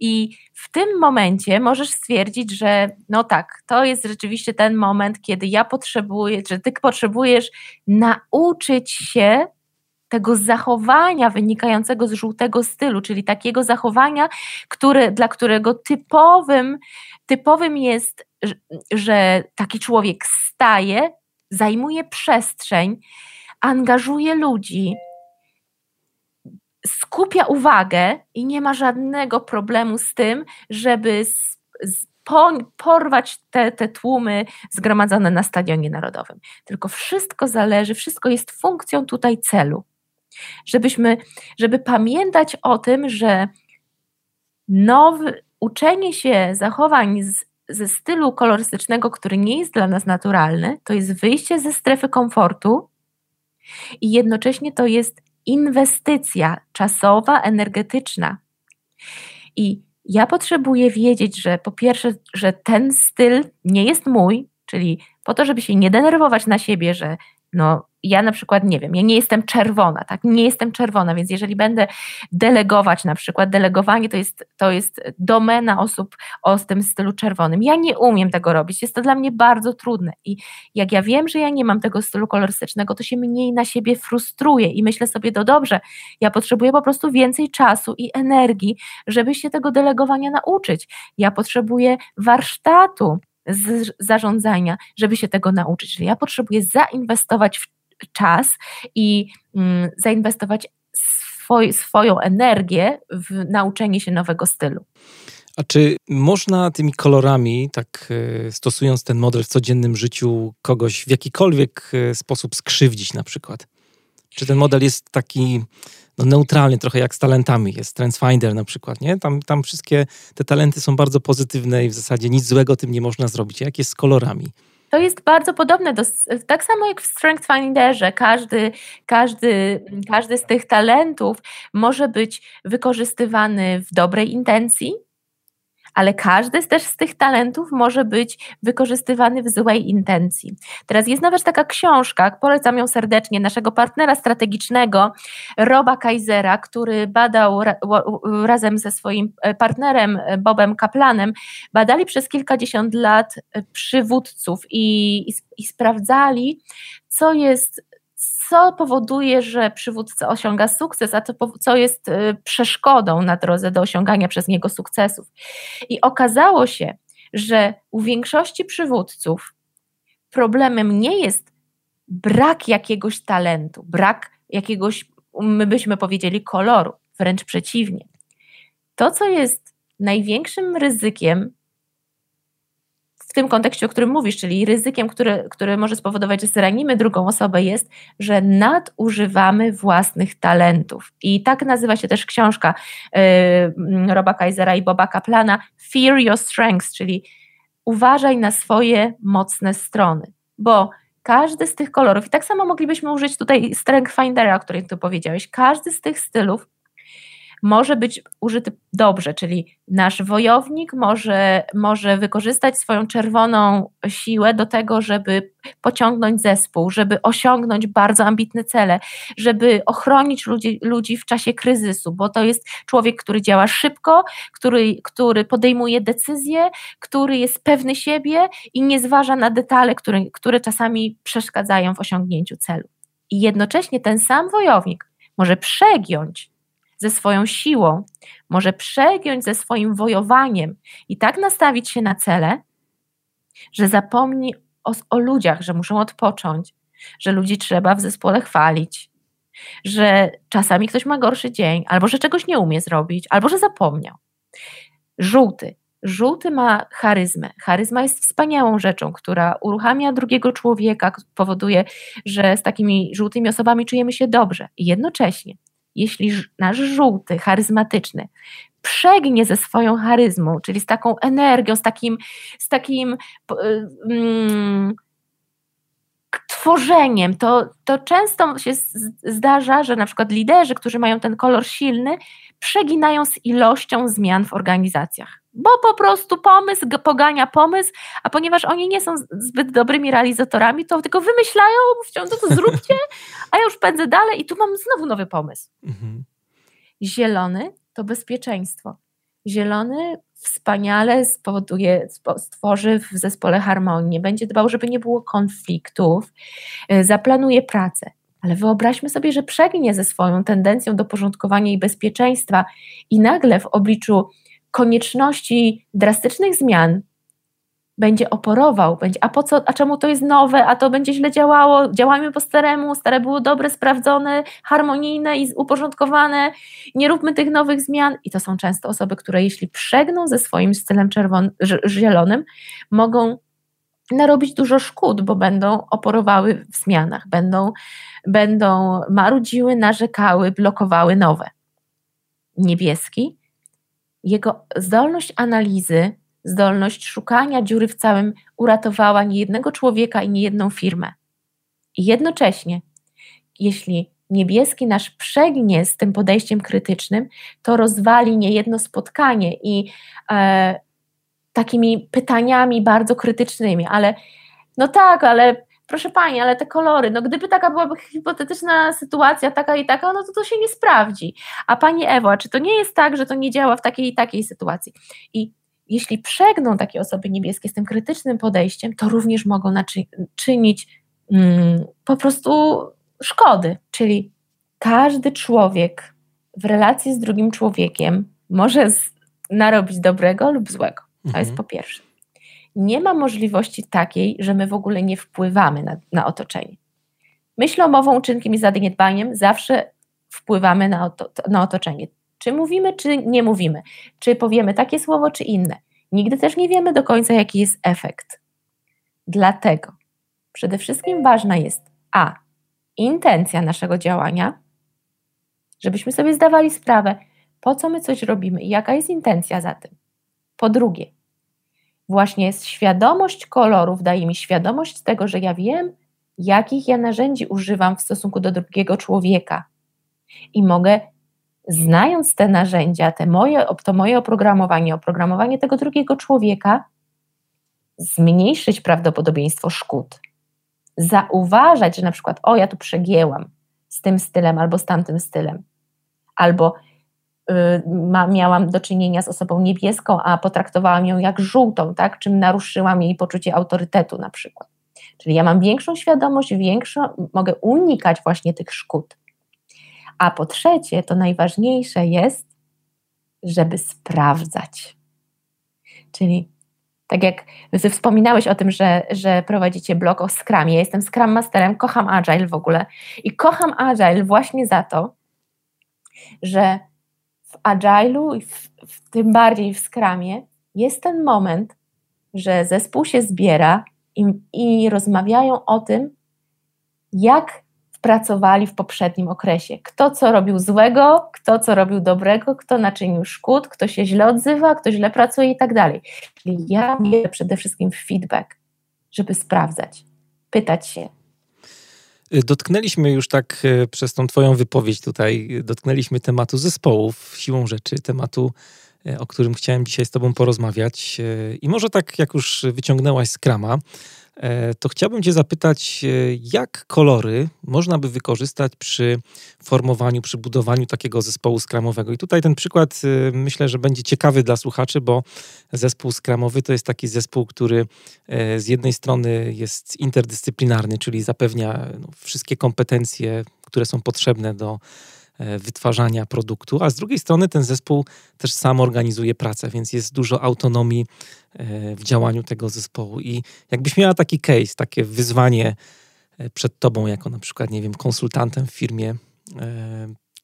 I w tym momencie możesz stwierdzić, że no tak, to jest rzeczywiście ten moment, kiedy ja potrzebuję, że ty potrzebujesz nauczyć się tego zachowania wynikającego z żółtego stylu, czyli takiego zachowania, które, dla którego typowym, typowym jest, że taki człowiek staje, zajmuje przestrzeń, angażuje ludzi, skupia uwagę i nie ma żadnego problemu z tym, żeby porwać te, te tłumy zgromadzone na stadionie narodowym. Tylko wszystko zależy, wszystko jest funkcją tutaj celu. Żebyśmy, żeby pamiętać o tym, że nowy, uczenie się zachowań z, ze stylu kolorystycznego, który nie jest dla nas naturalny, to jest wyjście ze strefy komfortu i jednocześnie to jest inwestycja czasowa, energetyczna. I ja potrzebuję wiedzieć, że po pierwsze, że ten styl nie jest mój, czyli po to, żeby się nie denerwować na siebie, że no, ja na przykład nie wiem, ja nie jestem czerwona, tak? Nie jestem czerwona, więc jeżeli będę delegować na przykład, delegowanie to jest, to jest domena osób o tym stylu czerwonym. Ja nie umiem tego robić, jest to dla mnie bardzo trudne i jak ja wiem, że ja nie mam tego stylu kolorystycznego, to się mniej na siebie frustruję i myślę sobie, to dobrze, ja potrzebuję po prostu więcej czasu i energii, żeby się tego delegowania nauczyć. Ja potrzebuję warsztatu, z zarządzania, żeby się tego nauczyć. Czyli ja potrzebuję zainwestować w czas i mm, zainwestować swoj, swoją energię w nauczenie się nowego stylu. A czy można tymi kolorami, tak e, stosując ten model w codziennym życiu, kogoś w jakikolwiek e, sposób skrzywdzić na przykład? Czy ten model jest taki no, neutralny, trochę jak z talentami? Jest Finder na przykład, nie? Tam, tam wszystkie te talenty są bardzo pozytywne i w zasadzie nic złego tym nie można zrobić. Jak jest z kolorami? to jest bardzo podobne, do, tak samo jak w Strength Finderze. Każdy, każdy, każdy z tych talentów może być wykorzystywany w dobrej intencji, ale każdy z też z tych talentów może być wykorzystywany w złej intencji. Teraz jest nawet taka książka, polecam ją serdecznie, naszego partnera strategicznego, Roba Kaisera, który badał razem ze swoim e, partnerem e, Bobem Kaplanem, badali przez kilkadziesiąt lat e, przywódców i, i, i sprawdzali, co jest co powoduje, że przywódca osiąga sukces, a co, co jest y, przeszkodą na drodze do osiągania przez niego sukcesów. I okazało się, że u większości przywódców problemem nie jest brak jakiegoś talentu, brak jakiegoś, my byśmy powiedzieli, koloru, wręcz przeciwnie. To, co jest największym ryzykiem tym kontekście, o którym mówisz, czyli ryzykiem, które, które może spowodować, że zranimy drugą osobę, jest, że nadużywamy własnych talentów. I tak nazywa się też książka yy, Roba Kaisera i Boba Kaplana Fear Your Strengths, czyli uważaj na swoje mocne strony, bo każdy z tych kolorów, i tak samo moglibyśmy użyć tutaj Strength Findera, o którym tu powiedziałeś, każdy z tych stylów może być użyty dobrze, czyli nasz wojownik może, może wykorzystać swoją czerwoną siłę do tego, żeby pociągnąć zespół, żeby osiągnąć bardzo ambitne cele, żeby ochronić ludzi, ludzi w czasie kryzysu, bo to jest człowiek, który działa szybko, który, który podejmuje decyzje, który jest pewny siebie i nie zważa na detale, które, które czasami przeszkadzają w osiągnięciu celu. I jednocześnie ten sam wojownik może przegiąć ze swoją siłą, może przegiąć ze swoim wojowaniem i tak nastawić się na cele, że zapomni o, o ludziach, że muszą odpocząć, że ludzi trzeba w zespole chwalić, że czasami ktoś ma gorszy dzień, albo że czegoś nie umie zrobić, albo że zapomniał. Żółty. Żółty ma charyzmę. Charyzma jest wspaniałą rzeczą, która uruchamia drugiego człowieka, powoduje, że z takimi żółtymi osobami czujemy się dobrze. I jednocześnie jeśli nasz żółty, charyzmatyczny przegnie ze swoją charyzmą, czyli z taką energią, z takim, z takim mm, tworzeniem, to, to często się zdarza, że na przykład liderzy, którzy mają ten kolor silny, przeginają z ilością zmian w organizacjach bo po prostu pomysł pogania pomysł, a ponieważ oni nie są zbyt dobrymi realizatorami, to tylko wymyślają, mówią, no to zróbcie, a ja już pędzę dalej i tu mam znowu nowy pomysł. Mhm. Zielony to bezpieczeństwo. Zielony wspaniale spowoduje, stworzy w zespole harmonię, będzie dbał, żeby nie było konfliktów, y, zaplanuje pracę. Ale wyobraźmy sobie, że przegnie ze swoją tendencją do porządkowania i bezpieczeństwa i nagle w obliczu konieczności drastycznych zmian będzie oporował, będzie, a po co, a czemu to jest nowe, a to będzie źle działało, działajmy po staremu, stare było dobre, sprawdzone, harmonijne i uporządkowane, nie róbmy tych nowych zmian. I to są często osoby, które jeśli przegną ze swoim stylem zielonym, mogą narobić dużo szkód, bo będą oporowały w zmianach, będą, będą marudziły, narzekały, blokowały nowe. Niebieski, jego zdolność analizy zdolność szukania dziury w całym uratowała niejednego człowieka i niejedną firmę. I jednocześnie, jeśli niebieski nasz przegnie z tym podejściem krytycznym, to rozwali niejedno spotkanie i e, takimi pytaniami bardzo krytycznymi, ale no tak, ale proszę Pani, ale te kolory, no gdyby taka byłaby hipotetyczna sytuacja, taka i taka, no to to się nie sprawdzi. A Pani Ewo, a czy to nie jest tak, że to nie działa w takiej i takiej sytuacji? I jeśli przegną takie osoby niebieskie z tym krytycznym podejściem, to również mogą czynić mm, po prostu szkody. Czyli każdy człowiek w relacji z drugim człowiekiem może z, narobić dobrego lub złego. To mhm. jest po pierwsze. Nie ma możliwości takiej, że my w ogóle nie wpływamy na, na otoczenie. Myślomową, uczynkiem i zaniedbaniem zawsze wpływamy na, oto, na otoczenie. Czy mówimy, czy nie mówimy? Czy powiemy takie słowo, czy inne? Nigdy też nie wiemy do końca, jaki jest efekt. Dlatego przede wszystkim ważna jest A. Intencja naszego działania, żebyśmy sobie zdawali sprawę, po co my coś robimy i jaka jest intencja za tym. Po drugie, właśnie jest świadomość kolorów, daje mi świadomość tego, że ja wiem, jakich ja narzędzi używam w stosunku do drugiego człowieka i mogę znając te narzędzia, te moje, to moje oprogramowanie, oprogramowanie tego drugiego człowieka, zmniejszyć prawdopodobieństwo szkód. Zauważać, że na przykład, o, ja tu przegięłam z tym stylem albo z tamtym stylem, albo y, ma, miałam do czynienia z osobą niebieską, a potraktowałam ją jak żółtą, tak? czym naruszyłam jej poczucie autorytetu na przykład. Czyli ja mam większą świadomość, większą, mogę unikać właśnie tych szkód. A po trzecie, to najważniejsze jest, żeby sprawdzać. Czyli tak jak ty wspominałeś o tym, że, że prowadzicie blog o Scrumie. Ja jestem Scrum Masterem, kocham Agile w ogóle i kocham Agile właśnie za to, że w Agile'u w, w, tym bardziej w Scrumie jest ten moment, że zespół się zbiera i, i rozmawiają o tym, jak pracowali w poprzednim okresie. Kto co robił złego, kto co robił dobrego, kto naczynił szkód, kto się źle odzywa, kto źle pracuje i tak dalej. Czyli ja wierzę przede wszystkim feedback, żeby sprawdzać, pytać się. Dotknęliśmy już tak e, przez tą Twoją wypowiedź tutaj, dotknęliśmy tematu zespołów, siłą rzeczy, tematu, o którym chciałem dzisiaj z Tobą porozmawiać. E, I może tak, jak już wyciągnęłaś z krama, E, to chciałbym Cię zapytać, e, jak kolory można by wykorzystać przy formowaniu, przy budowaniu takiego zespołu skramowego. I tutaj ten przykład e, myślę, że będzie ciekawy dla słuchaczy, bo zespół skramowy to jest taki zespół, który z jednej strony jest interdyscyplinarny, czyli zapewnia no, wszystkie kompetencje, które są potrzebne do E, wytwarzania produktu, a z drugiej strony ten zespół też sam organizuje pracę, więc jest dużo autonomii e, w działaniu tego zespołu. I jakbyś miała taki case, takie wyzwanie e, przed tobą, jako na przykład, nie wiem, konsultantem w firmie,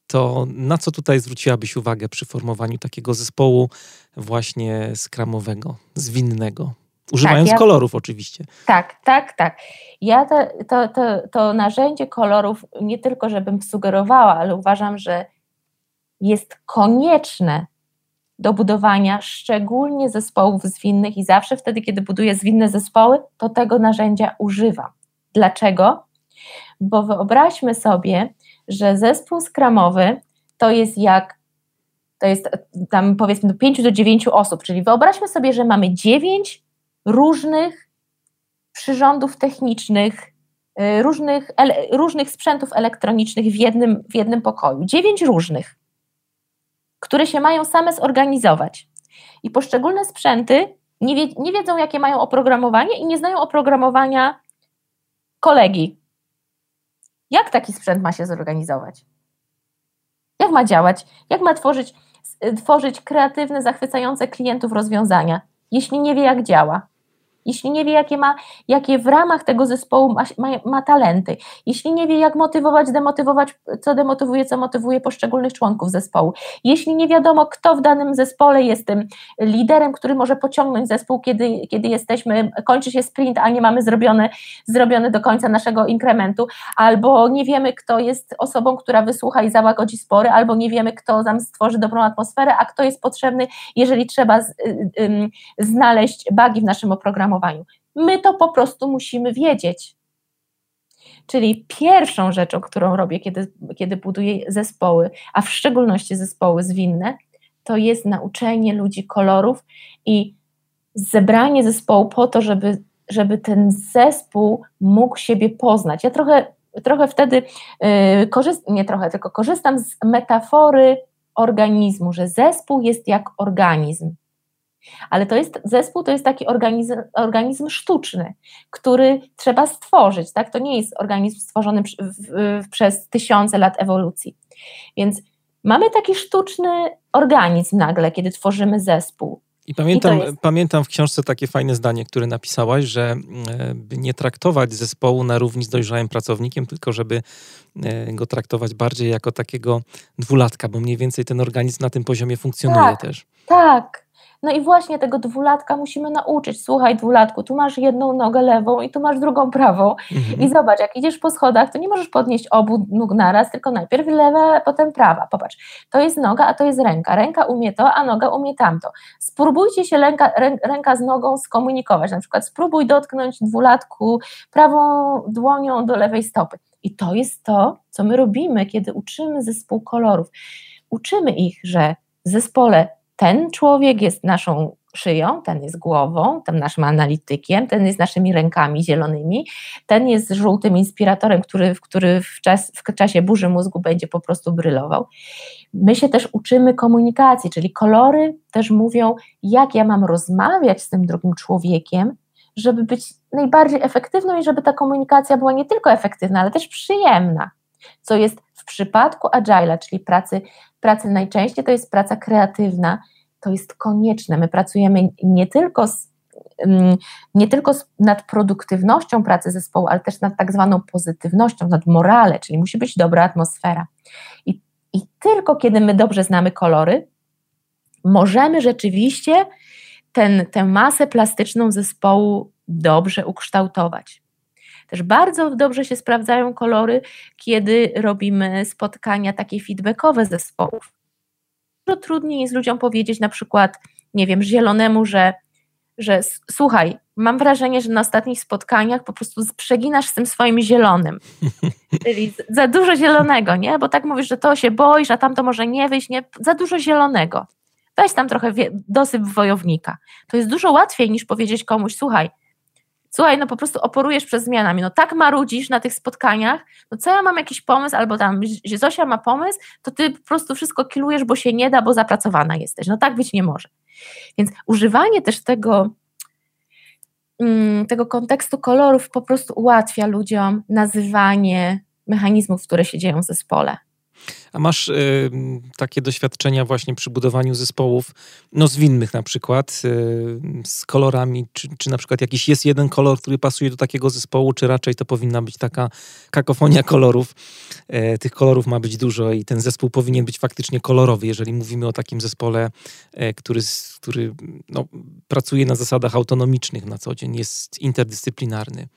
to na co tutaj zwróciłabyś uwagę przy formowaniu takiego zespołu właśnie skramowego, zwinnego? Używając tak, ja, kolorów oczywiście. Tak, tak, tak. Ja to, to, to, to narzędzie kolorów nie tylko, żebym sugerowała, ale uważam, że jest konieczne do budowania szczególnie zespołów zwinnych i zawsze wtedy, kiedy buduję zwinne zespoły, to tego narzędzia używam. Dlaczego? Bo wyobraźmy sobie, że zespół skramowy to jest jak to jest tam powiedzmy do 5 do 9 osób, czyli wyobraźmy sobie, że mamy 9 różnych przyrządów technicznych, y, różnych, ele, różnych sprzętów elektronicznych w jednym, w jednym pokoju. Dziewięć różnych, które się mają same zorganizować. I poszczególne sprzęty nie, wie, nie wiedzą, jakie mają oprogramowanie i nie znają oprogramowania kolegi. Jak taki sprzęt ma się zorganizować? Jak ma działać? Jak ma tworzyć, tworzyć kreatywne, zachwycające klientów rozwiązania, jeśli nie wie, jak działa? Jeśli nie wie, jakie ma, jakie w ramach tego zespołu ma, ma, ma, talenty, jeśli nie wie, jak motywować, demotywować, co demotywuje, co motywuje poszczególnych członków zespołu, jeśli nie wiadomo, kto w danym zespole jest tym liderem, który może pociągnąć zespół, kiedy, kiedy jesteśmy, kończy się sprint, a nie mamy zrobiony, zrobiony do końca naszego inkrementu, albo nie wiemy, kto jest osobą, która wysłucha i załagodzi spory, albo nie wiemy, kto nam stworzy dobrą atmosferę, a kto jest potrzebny, jeżeli trzeba z, y, y, znaleźć bagi w naszym oprogramowaniu My to po prostu musimy wiedzieć. Czyli pierwszą rzeczą, którą robię, kiedy, kiedy buduję zespoły, a w szczególności zespoły zwinne, to jest nauczenie ludzi kolorów i zebranie zespołu po to, żeby, żeby ten zespół mógł siebie poznać. Ja trochę, trochę wtedy yy, korzystam, nie trochę, tylko korzystam z metafory organizmu, że zespół jest jak organizm. Ale to jest zespół, to jest taki organizm, organizm sztuczny, który trzeba stworzyć. Tak? To nie jest organizm stworzony w, w, przez tysiące lat ewolucji. Więc mamy taki sztuczny organizm nagle, kiedy tworzymy zespół. I pamiętam, I jest... pamiętam w książce takie fajne zdanie, które napisałaś, że e, by nie traktować zespołu na równi z dojrzałym pracownikiem, tylko żeby e, go traktować bardziej jako takiego dwulatka, bo mniej więcej ten organizm na tym poziomie funkcjonuje tak, też. Tak, no i właśnie tego dwulatka musimy nauczyć. Słuchaj, dwulatku, tu masz jedną nogę lewą i tu masz drugą prawą. Mhm. I zobacz, jak idziesz po schodach, to nie możesz podnieść obu nóg naraz, tylko najpierw lewa, potem prawa. Popatrz, to jest noga, a to jest ręka. Ręka umie to, a noga umie tamto. Spróbujcie się ręka, ręka z nogą skomunikować. Na przykład spróbuj dotknąć dwulatku prawą dłonią do lewej stopy. I to jest to, co my robimy, kiedy uczymy zespół kolorów. Uczymy ich, że w zespole ten człowiek jest naszą szyją, ten jest głową, ten naszym analitykiem, ten jest naszymi rękami zielonymi, ten jest żółtym inspiratorem, który, który w, czas, w czasie burzy mózgu będzie po prostu brylował. My się też uczymy komunikacji, czyli kolory też mówią, jak ja mam rozmawiać z tym drugim człowiekiem, żeby być najbardziej efektywną i żeby ta komunikacja była nie tylko efektywna, ale też przyjemna, co jest w przypadku Agile'a, czyli pracy, pracy najczęściej to jest praca kreatywna, to jest konieczne. My pracujemy nie tylko z mm, nie tylko nad produktywnością pracy zespołu, ale też nad tak zwaną pozytywnością, nad morale, czyli musi być dobra atmosfera. I, I tylko kiedy my dobrze znamy kolory, możemy rzeczywiście ten, tę masę plastyczną zespołu dobrze ukształtować. Też bardzo dobrze się sprawdzają kolory, kiedy robimy spotkania takie feedbackowe zespołów. Dużo trudniej jest ludziom powiedzieć na przykład, nie wiem, zielonemu, że, że słuchaj, mam wrażenie, że na ostatnich spotkaniach po prostu przeginasz z tym swoim zielonym. Czyli za dużo zielonego, nie? Bo tak mówisz, że to się boisz, a tam to może nie wyjść, nie? Za dużo zielonego. Weź tam trochę dosyp wojownika. To jest dużo łatwiej niż powiedzieć komuś, słuchaj, słuchaj, no po prostu oporujesz przez zmianami, no tak marudzisz na tych spotkaniach, no co ja mam jakiś pomysł, albo tam Zosia ma pomysł, to ty po prostu wszystko kilujesz, bo się nie da, bo zapracowana jesteś. No tak być nie może. Więc używanie też tego, mm, tego kontekstu kolorów po prostu ułatwia ludziom nazywanie mechanizmów, które się dzieją w zespole. A masz y, takie doświadczenia właśnie przy budowaniu zespołów, no zwinnych na przykład, y, z kolorami, czy, czy na przykład jakiś jest jeden kolor, który pasuje do takiego zespołu, czy raczej to powinna być taka kakofonia kolorów. Y, tych kolorów ma być dużo i ten zespół powinien być faktycznie kolorowy, jeżeli mówimy o takim zespole, e, który, który no, pracuje na zasadach autonomicznych na co dzień, jest interdyscyplinarny.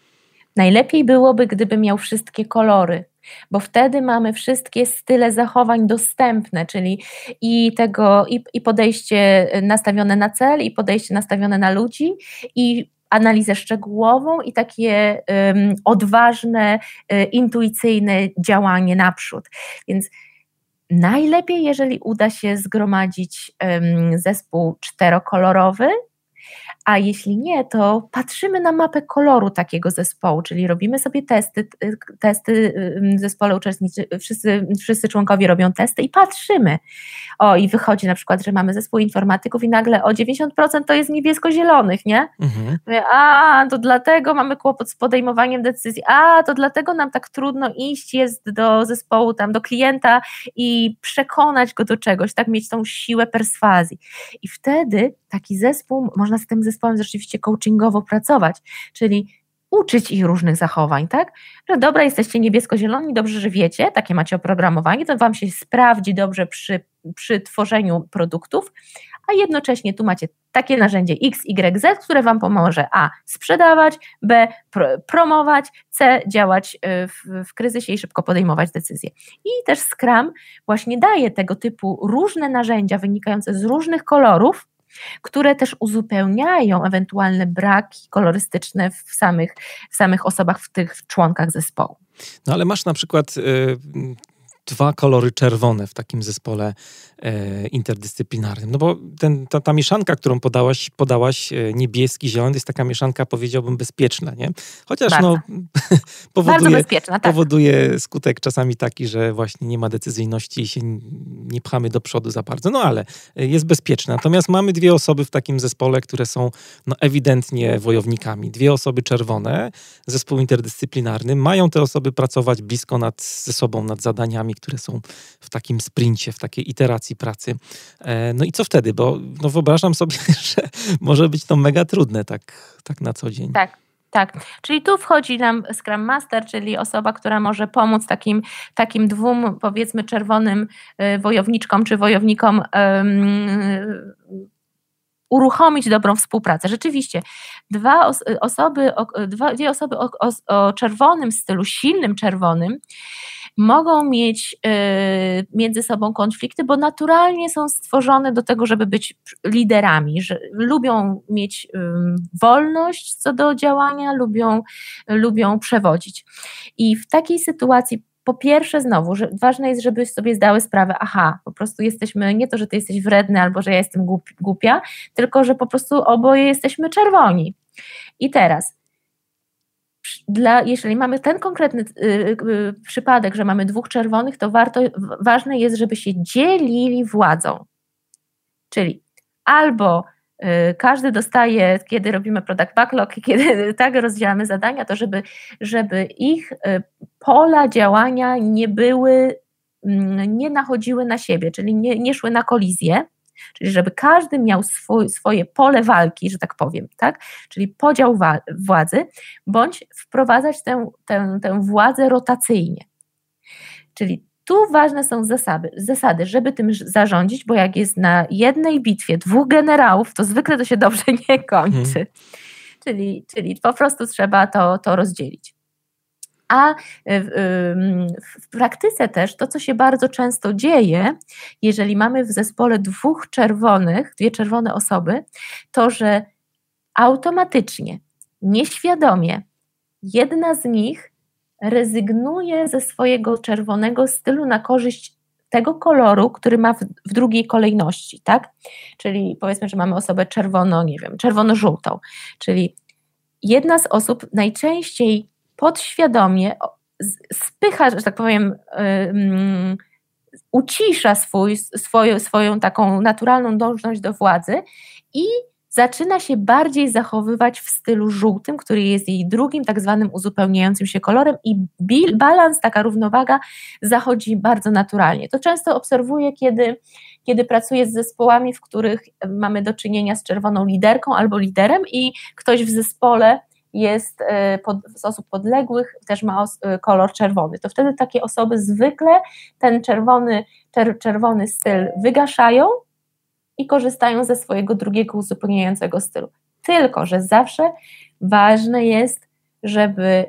Najlepiej byłoby, gdyby miał wszystkie kolory, bo wtedy mamy wszystkie style zachowań dostępne, czyli i tego, i, i podejście nastawione na cel, i podejście nastawione na ludzi, i analizę szczegółową i takie um, odważne, um, intuicyjne działanie naprzód. Więc najlepiej, jeżeli uda się zgromadzić um, zespół czterokolorowy, a jeśli nie, to patrzymy na mapę koloru takiego zespołu, czyli robimy sobie testy, testy w zespole uczestniczy, wszyscy, wszyscy członkowie robią testy i patrzymy. O, i wychodzi na przykład, że mamy zespół informatyków i nagle o 90% to jest niebiesko-zielonych, nie? Mhm. A, to dlatego mamy kłopot z podejmowaniem decyzji, a, to dlatego nam tak trudno iść jest do zespołu, tam do klienta i przekonać go do czegoś, tak mieć tą siłę perswazji. I wtedy taki zespół, można z tym zespołem rzeczywiście coachingowo pracować, czyli uczyć ich różnych zachowań, tak? Że dobra, jesteście niebiesko-zieloni, dobrze, że wiecie, takie macie oprogramowanie, to Wam się sprawdzi dobrze przy, przy tworzeniu produktów, a jednocześnie tu macie takie narzędzie X, Y, Z, które Wam pomoże A. sprzedawać, B. promować, C. działać y, w, w kryzysie i szybko podejmować decyzje. I też Scrum właśnie daje tego typu różne narzędzia wynikające z różnych kolorów, które też uzupełniają ewentualne braki kolorystyczne w samych, w samych osobach, w tych członkach zespołu. No ale masz na przykład y, dwa kolory czerwone w takim zespole e, interdyscyplinarnym. No bo ten, ta, ta, mieszanka, którą podałaś, podałaś e, niebieski, zielony, jest taka mieszanka, powiedziałbym, bezpieczna, nie? Chociaż no, powoduje, tak. powoduje skutek czasami taki, że właśnie nie ma decyzyjności i się nie pchamy do przodu za bardzo, no ale e, jest bezpieczna. Natomiast mamy dwie osoby w takim zespole, które są no, ewidentnie wojownikami. Dwie osoby czerwone, zespół interdyscyplinarny. Mają te osoby pracować blisko nad, ze sobą, nad zadaniami, które są w takim sprincie, w takiej iteracji pracy. E, no i co wtedy? Bo no wyobrażam sobie, że może być to mega trudne tak, tak na co dzień. Tak. Tak, czyli tu wchodzi nam Scrum Master, czyli osoba, która może pomóc takim, takim dwóm, powiedzmy, czerwonym y, wojowniczkom czy wojownikom uruchomić dobrą współpracę. Rzeczywiście, dwa osoby, dwa, dwie osoby o, o, o czerwonym stylu, silnym czerwonym, mogą mieć y, między sobą konflikty, bo naturalnie są stworzone do tego, żeby być liderami, że lubią mieć wolność co do działania, lubią, lubią przewodzić. I w takiej sytuacji po pierwsze, znowu, że ważne jest, żeby sobie zdały sprawę, aha, po prostu jesteśmy, nie to, że ty jesteś wredny albo że ja jestem głupia, tylko że po prostu oboje jesteśmy czerwoni. I teraz, dla, jeżeli mamy ten konkretny y, y, przypadek, że mamy dwóch czerwonych, to warto, ważne jest, żeby się dzielili władzą. Czyli albo y, każdy dostaje, kiedy robimy product backlog, kiedy tak rozdzielamy zadania, to żeby, żeby ich y, pola działania nie były, mm, nie nachodziły na siebie, czyli nie, nie szły na kolizję, Czyli żeby każdy miał swój, swoje pole walki, że tak powiem, tak? czyli podział władzy, bądź wprowadzać tę, tę, tę władzę rotacyjnie. Czyli tu ważne są zasady, zasady, żeby tym zarządzić, bo jak jest na jednej bitwie dwóch generałów, to zwykle to się dobrze nie kończy. Hmm. Czyli, czyli po prostu trzeba to, to rozdzielić. A w, w, praktyce też to, co się bardzo często dzieje, jeżeli mamy w zespole dwóch czerwonych, dwie czerwone osoby, to że automatycznie, nieświadomie, jedna z nich rezygnuje ze swojego czerwonego stylu na korzyść tego koloru, który ma w, w, drugiej kolejności, tak? Czyli powiedzmy, że mamy osobę czerwono, nie wiem, czerwono-żółtą, czyli jedna z osób najczęściej podświadomie spycha, że tak powiem, ucisza swój, swoją, swoją taką naturalną dążność do władzy i zaczyna się bardziej zachowywać w stylu żółtym, który jest jej drugim tak zwanym uzupełniającym się kolorem i balans, taka równowaga zachodzi bardzo naturalnie. To często obserwuję, kiedy, kiedy pracuję z zespołami, w których mamy do czynienia z czerwoną liderką albo liderem i ktoś w zespole jest e, pod, z osób podległych, też ma e, kolor czerwony. To wtedy takie osoby zwykle ten czerwony, czer, czerwony styl wygaszają i korzystają ze swojego drugiego uzupełniającego stylu. Tylko, że zawsze ważne jest, żeby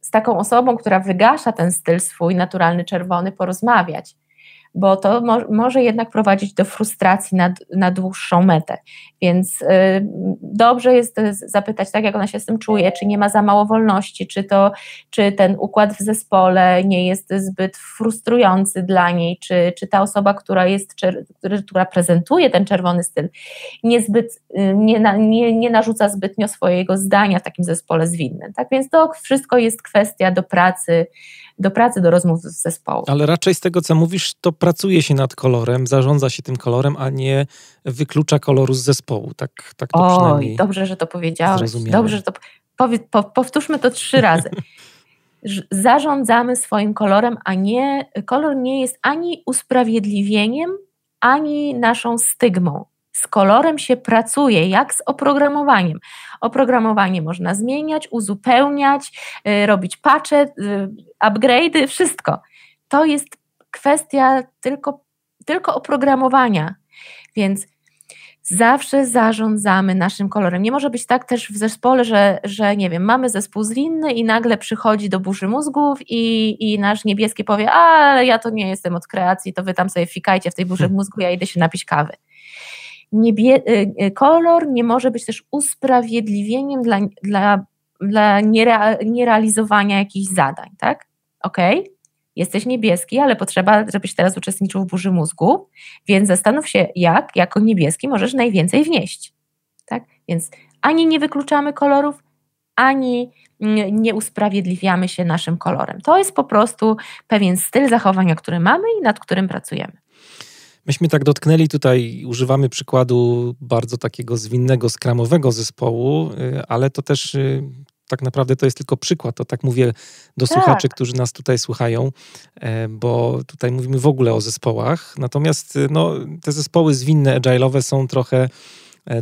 z taką osobą, która wygasza ten styl swój naturalny czerwony, porozmawiać. Bo to mo może jednak prowadzić do frustracji na, na dłuższą metę. Więc y, dobrze jest zapytać, tak jak ona się z tym czuje, czy nie ma za mało wolności, czy, to, czy ten układ w zespole nie jest zbyt frustrujący dla niej, czy, czy ta osoba, która jest, która prezentuje ten czerwony styl, y, nie, nie, nie narzuca zbytnio swojego zdania w takim zespole zwinnym. Tak więc to wszystko jest kwestia do pracy, do pracy, do rozmów z zespołu. Ale raczej z tego, co mówisz, to pracuje się nad kolorem, zarządza się tym kolorem, a nie wyklucza koloru z zespołu. Tak, tak to Oj, przynajmniej dobrze, że to powiedziałeś. Dobrze, że to... Po, powtórzmy to trzy razy. Zarządzamy swoim kolorem, a nie kolor nie jest ani usprawiedliwieniem, ani naszą stygmą. Z kolorem się pracuje, jak z oprogramowaniem. Oprogramowanie można zmieniać, uzupełniać, y, robić patche, y, upgrade'y, wszystko. To jest kwestia tylko, tylko oprogramowania. Więc zawsze zarządzamy naszym kolorem. Nie może być tak też w zespole, że, że nie wiem, mamy zespół zwinny i nagle przychodzi do burzy mózgów i, i nasz niebieski powie, ale ja to nie jestem od kreacji, to wy tam sobie fikajcie w tej burzy mózgu, ja idę się napić kawy. Niebie, y, y, kolor nie może być też usprawiedliwieniem dla, dla, dla niere, nierealizowania jakichś zadań, tak? Ok? Jesteś niebieski, ale potrzeba, żebyś teraz uczestniczył w burzy mózgu, więc zastanów się, jak jako niebieski możesz najwięcej wnieść. Tak? Więc ani nie wykluczamy kolorów, ani nie usprawiedliwiamy się naszym kolorem. To jest po prostu pewien styl zachowania, który mamy i nad którym pracujemy. Myśmy tak dotknęli tutaj, używamy przykładu bardzo takiego zwinnego, skramowego zespołu, y, ale to też y, tak naprawdę to jest tylko przykład. To tak mówię do tak. słuchaczy, którzy nas tutaj słuchają, e, bo tutaj mówimy w ogóle o zespołach. Natomiast y, no, te zespoły zwinne, agile'owe są trochę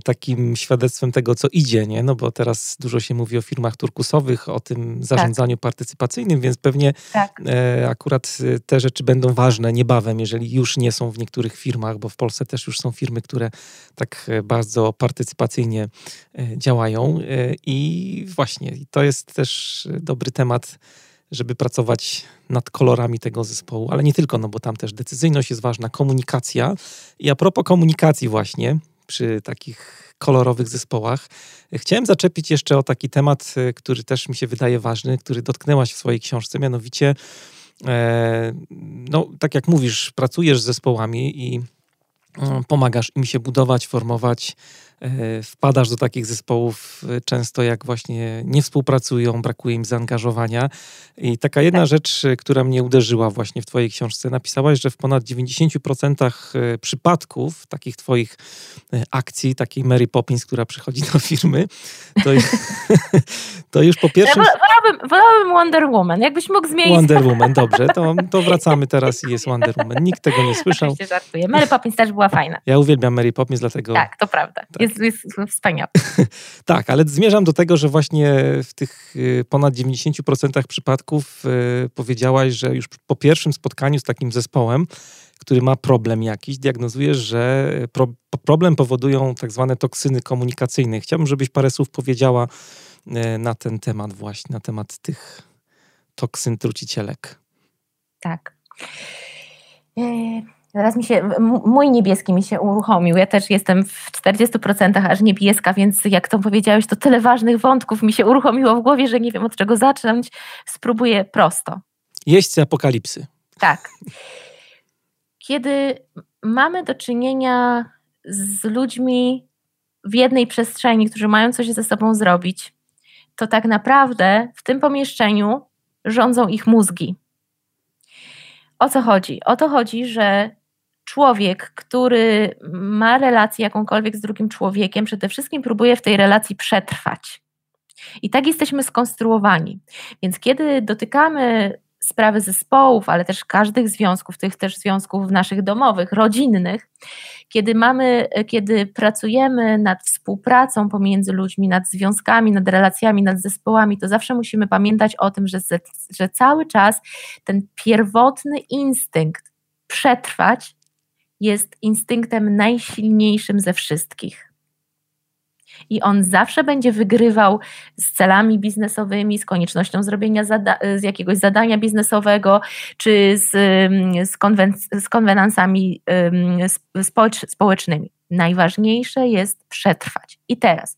takim świadectwem tego, co idzie, nie? No bo teraz dużo się mówi o firmach turkusowych, o tym zarządzaniu tak. partycypacyjnym, więc pewnie tak. E, akurat e, te rzeczy będą ważne niebawem, jeżeli już nie są w niektórych firmach, bo w Polsce też już są firmy, które tak bardzo partycypacyjnie działają i właśnie to jest też dobry temat żeby pracować nad kolorami tego zespołu, ale nie tylko, no bo tam też decyzyjność jest ważna, komunikacja. I a propos komunikacji właśnie, przy takich kolorowych zespołach. Chciałem zaczepić jeszcze o taki temat, e, który też mi się wydaje ważny, który dotknęłaś w swojej książce, mianowicie, e, no, tak jak mówisz, pracujesz z zespołami i mm, pomagasz im się budować, formować E, wpadasz do takich zespołów e, często, jak właśnie nie współpracują, brakuje im zaangażowania. I taka jedna tak. rzecz, e, która mnie uderzyła właśnie w Twojej książce, napisałaś, że w ponad 90% przypadków takich Twoich akcji, takiej Mary Poppins, która przychodzi do firmy, to, to już po pierwsze. Wolałabym, wolałabym Wonder Woman, jakbyś mógł zmienić. Wonder Woman, dobrze, to, to wracamy teraz i jest Wonder Woman. Nikt tego nie słyszał. Oczywiście żartuję. Mary Poppins też była fajna. Ja uwielbiam Mary Poppins, dlatego. Tak, to prawda. Tak jest, jest wspaniały. tak, ale zmierzam do tego, że właśnie w tych y, ponad 90% przypadków y, powiedziałaś, że już po pierwszym spotkaniu z takim zespołem, który ma problem jakiś, diagnozujesz, że pro, problem powodują tak zwane toksyny komunikacyjne. Chciałbym, żebyś parę słów powiedziała y, na ten temat właśnie, na temat tych toksyn trucicielek. Tak. Teraz mi się, mój niebieski mi się uruchomił. Ja też jestem w 40% aż niebieska, więc jak to powiedziałeś, to tyle ważnych wątków mi się uruchomiło w głowie, że nie wiem od czego zacząć. Spróbuję prosto. Jeźdźcy apokalipsy. Tak. Kiedy mamy do czynienia z ludźmi w jednej przestrzeni, którzy mają coś ze sobą zrobić, to tak naprawdę w tym pomieszczeniu rządzą ich mózgi. O co chodzi? O to chodzi, że człowiek, który ma relację jakąkolwiek z drugim człowiekiem, przede wszystkim próbuje w tej relacji przetrwać. I tak jesteśmy skonstruowani. Więc kiedy dotykamy sprawy zespołów, ale też każdych związków, tych też związków naszych domowych, rodzinnych, kiedy mamy, kiedy pracujemy nad współpracą pomiędzy ludźmi, nad związkami, nad relacjami, nad zespołami, to zawsze musimy pamiętać o tym, że, że cały czas ten pierwotny instynkt przetrwać jest instynktem najsilniejszym ze wszystkich. I on zawsze będzie wygrywał z celami biznesowymi, z koniecznością zrobienia z jakiegoś zadania biznesowego, czy z, z, konwen- z konwenansami społecz- społecznymi. Najważniejsze jest przetrwać. I teraz,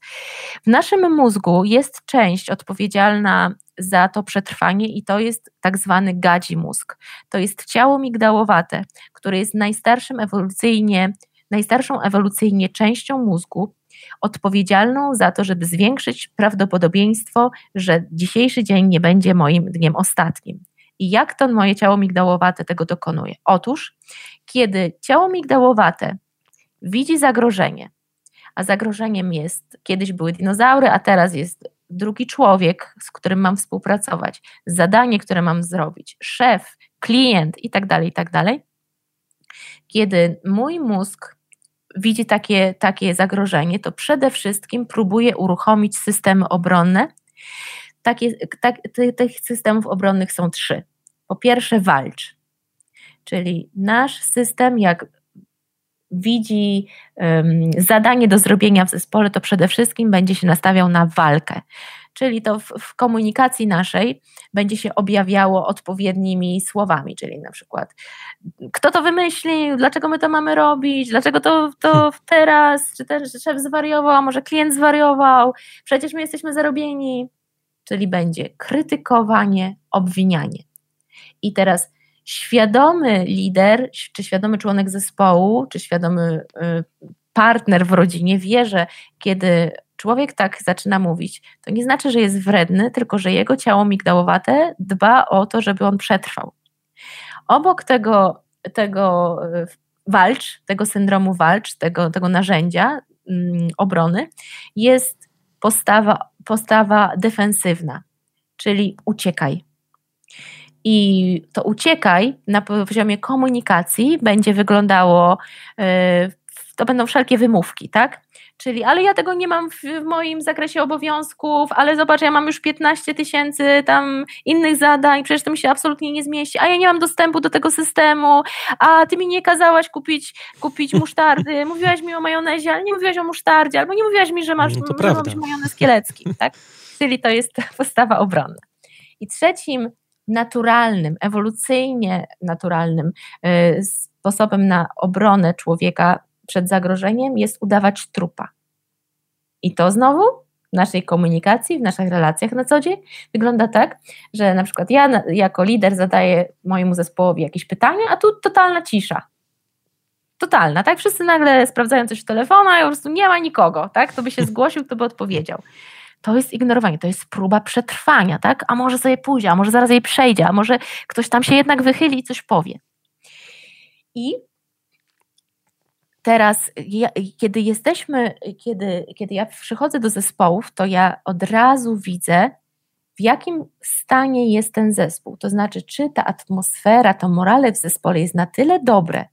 w naszym mózgu jest część odpowiedzialna za to przetrwanie i to jest tak zwany gadzi mózg. To jest ciało migdałowate, które jest najstarszym ewolucyjnie, najstarszą ewolucyjnie częścią mózgu, odpowiedzialną za to, żeby zwiększyć prawdopodobieństwo, że dzisiejszy dzień nie będzie moim dniem ostatnim. I jak to moje ciało migdałowate tego dokonuje? Otóż, kiedy ciało migdałowate widzi zagrożenie, a zagrożeniem jest, kiedyś były dinozaury, a teraz jest drugi człowiek, z którym mam współpracować, zadanie, które mam zrobić, szef, klient itd., tak itd., tak kiedy mój mózg widzi takie, takie zagrożenie, to przede wszystkim próbuje uruchomić systemy obronne. Takie, tak, tych systemów obronnych są trzy. Po pierwsze, walcz, czyli nasz system, jak widzi um, zadanie do zrobienia w zespole, to przede wszystkim będzie się nastawiał na walkę. Czyli to w, w, komunikacji naszej będzie się objawiało odpowiednimi słowami, czyli na przykład kto to wymyślił, dlaczego my to mamy robić, dlaczego to, to hmm. teraz, czy ten szef zwariował, a może klient zwariował, przecież my jesteśmy zarobieni. Czyli będzie krytykowanie, obwinianie. I teraz świadomy lider, czy świadomy członek zespołu, czy świadomy y, partner w rodzinie wie, że kiedy człowiek tak zaczyna mówić, to nie znaczy, że jest wredny, tylko że jego ciało migdałowate dba o to, żeby on przetrwał. Obok tego, tego y, walcz, tego syndromu walcz, tego, tego narzędzia mm, obrony, jest postawa, postawa defensywna, czyli uciekaj, i to uciekaj na poziomie komunikacji będzie wyglądało, e, to będą wszelkie wymówki, tak? Czyli, ale ja tego nie mam w, w, moim zakresie obowiązków, ale zobacz, ja mam już 15 tysięcy tam innych zadań, przecież to mi się absolutnie nie zmieści, a ja nie mam dostępu do tego systemu, a ty mi nie kazałaś kupić, kupić musztardy, mówiłaś mi o majonezie, ale nie mówiłaś o musztardzie, albo nie mówiłaś mi, że masz no to że majonez kielecki, tak? Czyli to jest postawa obronna. I trzecim naturalnym, ewolucyjnie naturalnym y, sposobem na obronę człowieka przed zagrożeniem jest udawać trupa. I to znowu w naszej komunikacji, w naszych relacjach na co dzień wygląda tak, że na przykład ja jako lider zadaję mojemu zespołowi jakieś pytania, a tu totalna cisza. Totalna, tak? Wszyscy nagle sprawdzają coś w telefonie, a po prostu nie ma nikogo, tak? To by się zgłosił, to by odpowiedział to jest ignorowanie, to jest próba przetrwania, tak? A może sobie pójdzie, a może zaraz jej przejdzie, a może ktoś tam się jednak wychyli i coś powie. I teraz, ja, kiedy jesteśmy, kiedy, kiedy ja przychodzę do zespołów, to ja od razu widzę, w jakim stanie jest ten zespół. To znaczy, czy ta atmosfera, to morale w zespole jest na tyle dobre,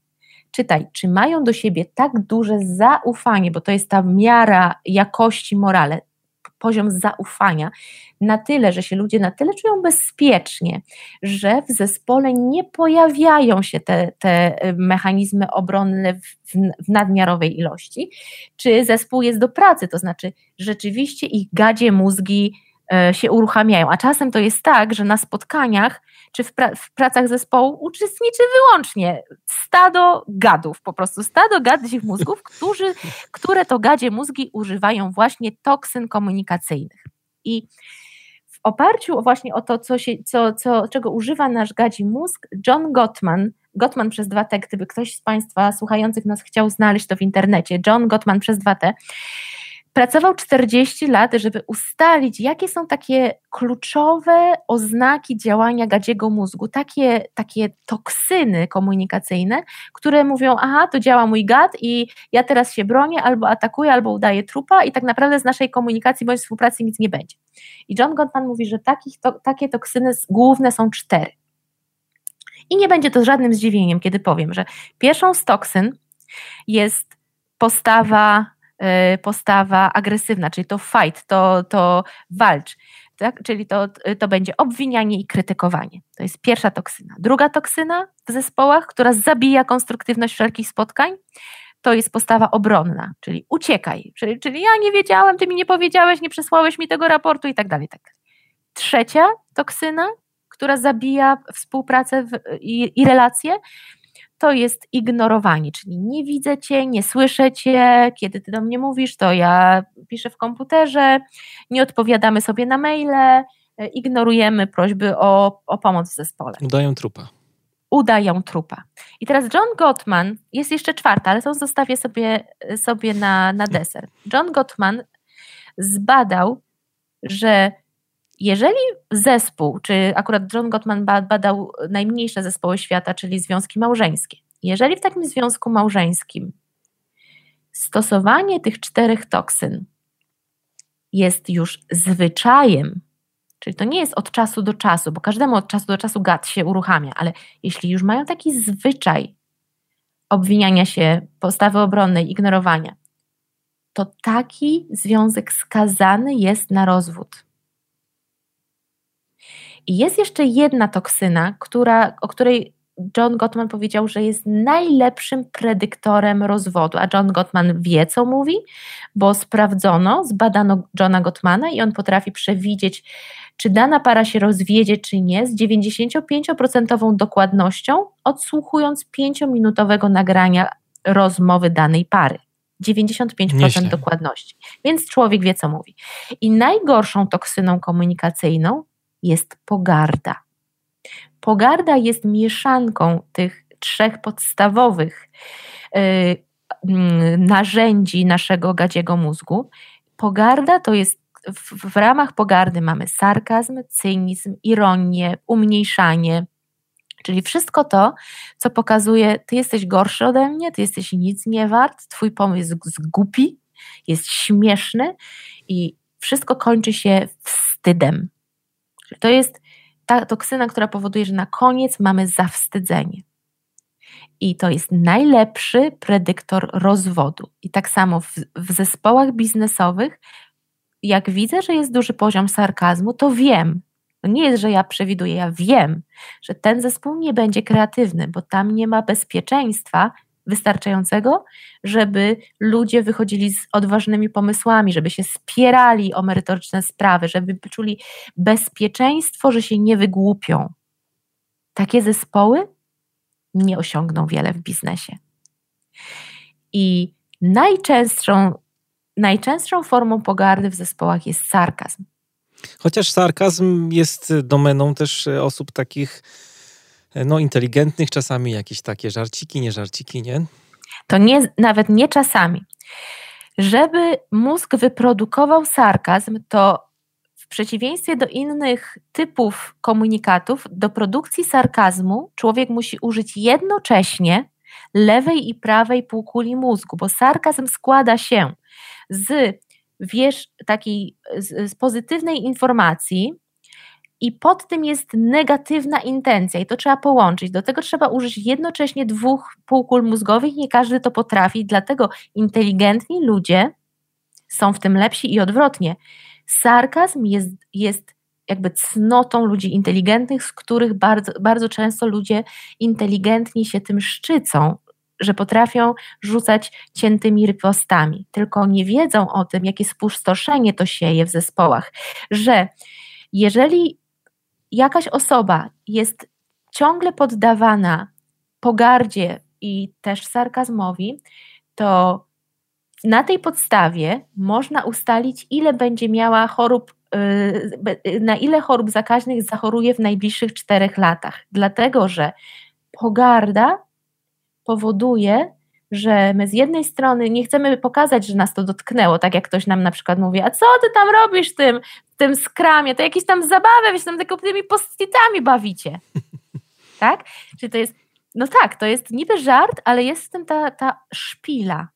czytaj, czy mają do siebie tak duże zaufanie, bo to jest ta miara jakości morale, poziom zaufania na tyle, że się ludzie na tyle czują bezpiecznie, że w zespole nie pojawiają się te, te mechanizmy obronne w, w nadmiarowej ilości, czy zespół jest do pracy, to znaczy rzeczywiście ich gadzie mózgi się uruchamiają. A czasem to jest tak, że na spotkaniach czy w, pra w pracach zespołu uczestniczy wyłącznie stado gadów, po prostu stado gadzich mózgów, którzy, które to gadzie mózgi używają właśnie toksyn komunikacyjnych. I w oparciu właśnie o to, co się, co, co, czego używa nasz gadzi mózg, John Gottman, Gottman przez dwa T, gdyby ktoś z Państwa słuchających nas chciał znaleźć to w internecie, John Gottman przez dwa T, Pracował 40 lat, żeby ustalić, jakie są takie kluczowe oznaki działania gadziego mózgu, takie, takie toksyny komunikacyjne, które mówią, aha, to działa mój gad i ja teraz się bronię, albo atakuję, albo udaję trupa i tak naprawdę z naszej komunikacji bądź współpracy nic nie będzie. I John Gottman mówi, że takich, to, takie toksyny główne są cztery. I nie będzie to żadnym zdziwieniem, kiedy powiem, że pierwszą z toksyn jest postawa postawa agresywna, czyli to fight, to, to walcz. Tak? Czyli to, to będzie obwinianie i krytykowanie. To jest pierwsza toksyna. Druga toksyna w zespołach, która zabija konstruktywność wszelkich spotkań, to jest postawa obronna, czyli uciekaj, czyli, czyli ja nie wiedziałem, ty mi nie powiedziałeś, nie przesłałeś mi tego raportu i tak dalej. Tak. Trzecia toksyna, która zabija współpracę w, i, i relacje, to jest ignorowanie, czyli nie widzę cię, nie słyszę cię, kiedy ty do mnie mówisz, to ja piszę w komputerze, nie odpowiadamy sobie na maile, e, ignorujemy prośby o, o pomoc w zespole. Udają trupa. Udają trupa. I teraz John Gottman, jest jeszcze czwarta, ale to zostawię sobie, sobie na, na deser. John Gottman zbadał, że jeżeli zespół, czy akurat John Gottman badał najmniejsze zespoły świata, czyli związki małżeńskie, jeżeli w takim związku małżeńskim stosowanie tych czterech toksyn jest już zwyczajem, czyli to nie jest od czasu do czasu, bo każdemu od czasu do czasu gad się uruchamia, ale jeśli już mają taki zwyczaj obwiniania się, postawy obronnej, ignorowania, to taki związek skazany jest na rozwód. Jest jeszcze jedna toksyna, która, o której John Gottman powiedział, że jest najlepszym predyktorem rozwodu. A John Gottman wie, co mówi, bo sprawdzono, zbadano Johna Gottmana i on potrafi przewidzieć, czy dana para się rozwiedzie, czy nie, z 95% dokładnością, odsłuchując 5-minutowego nagrania rozmowy danej pary. 95% Nieźle. dokładności. Więc człowiek wie, co mówi. I najgorszą toksyną komunikacyjną jest pogarda. Pogarda jest mieszanką tych trzech podstawowych yy, narzędzi naszego gadziego mózgu. Pogarda to jest w, w ramach pogardy mamy sarkazm, cynizm, ironię, umniejszanie, Czyli wszystko to, co pokazuje, ty jesteś gorszy ode mnie, ty jesteś nic nie wart, twój pomysł jest głupi, jest śmieszny i wszystko kończy się wstydem. To jest ta toksyna, która powoduje, że na koniec mamy zawstydzenie. I to jest najlepszy predyktor rozwodu. I tak samo w, w zespołach biznesowych, jak widzę, że jest duży poziom sarkazmu, to wiem, to nie jest, że ja przewiduję, ja wiem, że ten zespół nie będzie kreatywny, bo tam nie ma bezpieczeństwa wystarczającego, żeby ludzie wychodzili z odważnymi pomysłami, żeby się spierali o merytoryczne sprawy, żeby czuli bezpieczeństwo, że się nie wygłupią. Takie zespoły nie osiągną wiele w biznesie. I najczęstszą, najczęstszą formą pogardy w zespołach jest sarkazm. Chociaż sarkazm jest domeną też osób takich no, inteligentnych, czasami jakieś takie żarciki, nie żarciki, nie? To nie, nawet nie czasami. Żeby mózg wyprodukował sarkazm, to w przeciwieństwie do innych typów komunikatów, do produkcji sarkazmu człowiek musi użyć jednocześnie lewej i prawej półkuli mózgu, bo sarkazm składa się z, wiesz, takiej z, z pozytywnej informacji, i pod tym jest negatywna intencja i to trzeba połączyć. Do tego trzeba użyć jednocześnie dwóch półkul mózgowych, nie każdy to potrafi, dlatego inteligentni ludzie są w tym lepsi i odwrotnie. Sarkazm jest, jest jakby cnotą ludzi inteligentnych, z których bardzo, bardzo często ludzie inteligentni się tym szczycą, że potrafią rzucać ciętymi ripostami, tylko nie wiedzą o tym, jakie spustoszenie to sieje w zespołach, że jeżeli jakaś osoba jest ciągle poddawana pogardzie i też sarkazmowi, to na tej podstawie można ustalić, ile będzie miała chorób, y, na ile chorób zakaźnych zachoruje w najbliższych czterech latach. Dlatego, że pogarda powoduje, że my z jednej strony nie chcemy pokazać, że nas to dotknęło, tak jak ktoś nam na przykład mówi, a co ty tam robisz w tym, w tym skramie, to jakieś tam zabawy, wy się tam tylko tymi postitami bawicie. tak? Czyli to jest, no tak, to jest niby żart, ale jest w tym ta, ta szpila,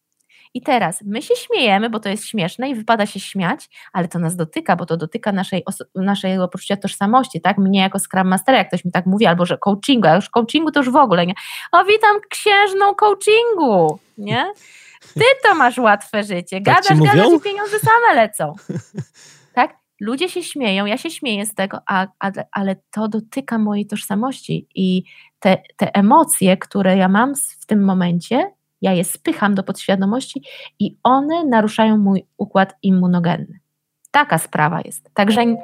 i teraz my się śmiejemy, bo to jest śmieszne i wypada się śmiać, ale to nas dotyka, bo to dotyka naszej, naszego poczucia tożsamości, tak? Mnie jako Scrum Mastera, jak ktoś mi tak mówi, albo że coachingu, a już coachingu to już w ogóle, nie? O, witam księżną coachingu, nie? Ty to masz łatwe życie, tak gadasz, tak gadasz i pieniądze same lecą. Tak? Ludzie się śmieją, ja się śmieję z tego, a, a, ale to dotyka mojej tożsamości i te, te emocje, które ja mam w tym momencie, ja je spycham do podświadomości i one naruszają mój układ immunogenny. Taka sprawa jest. Także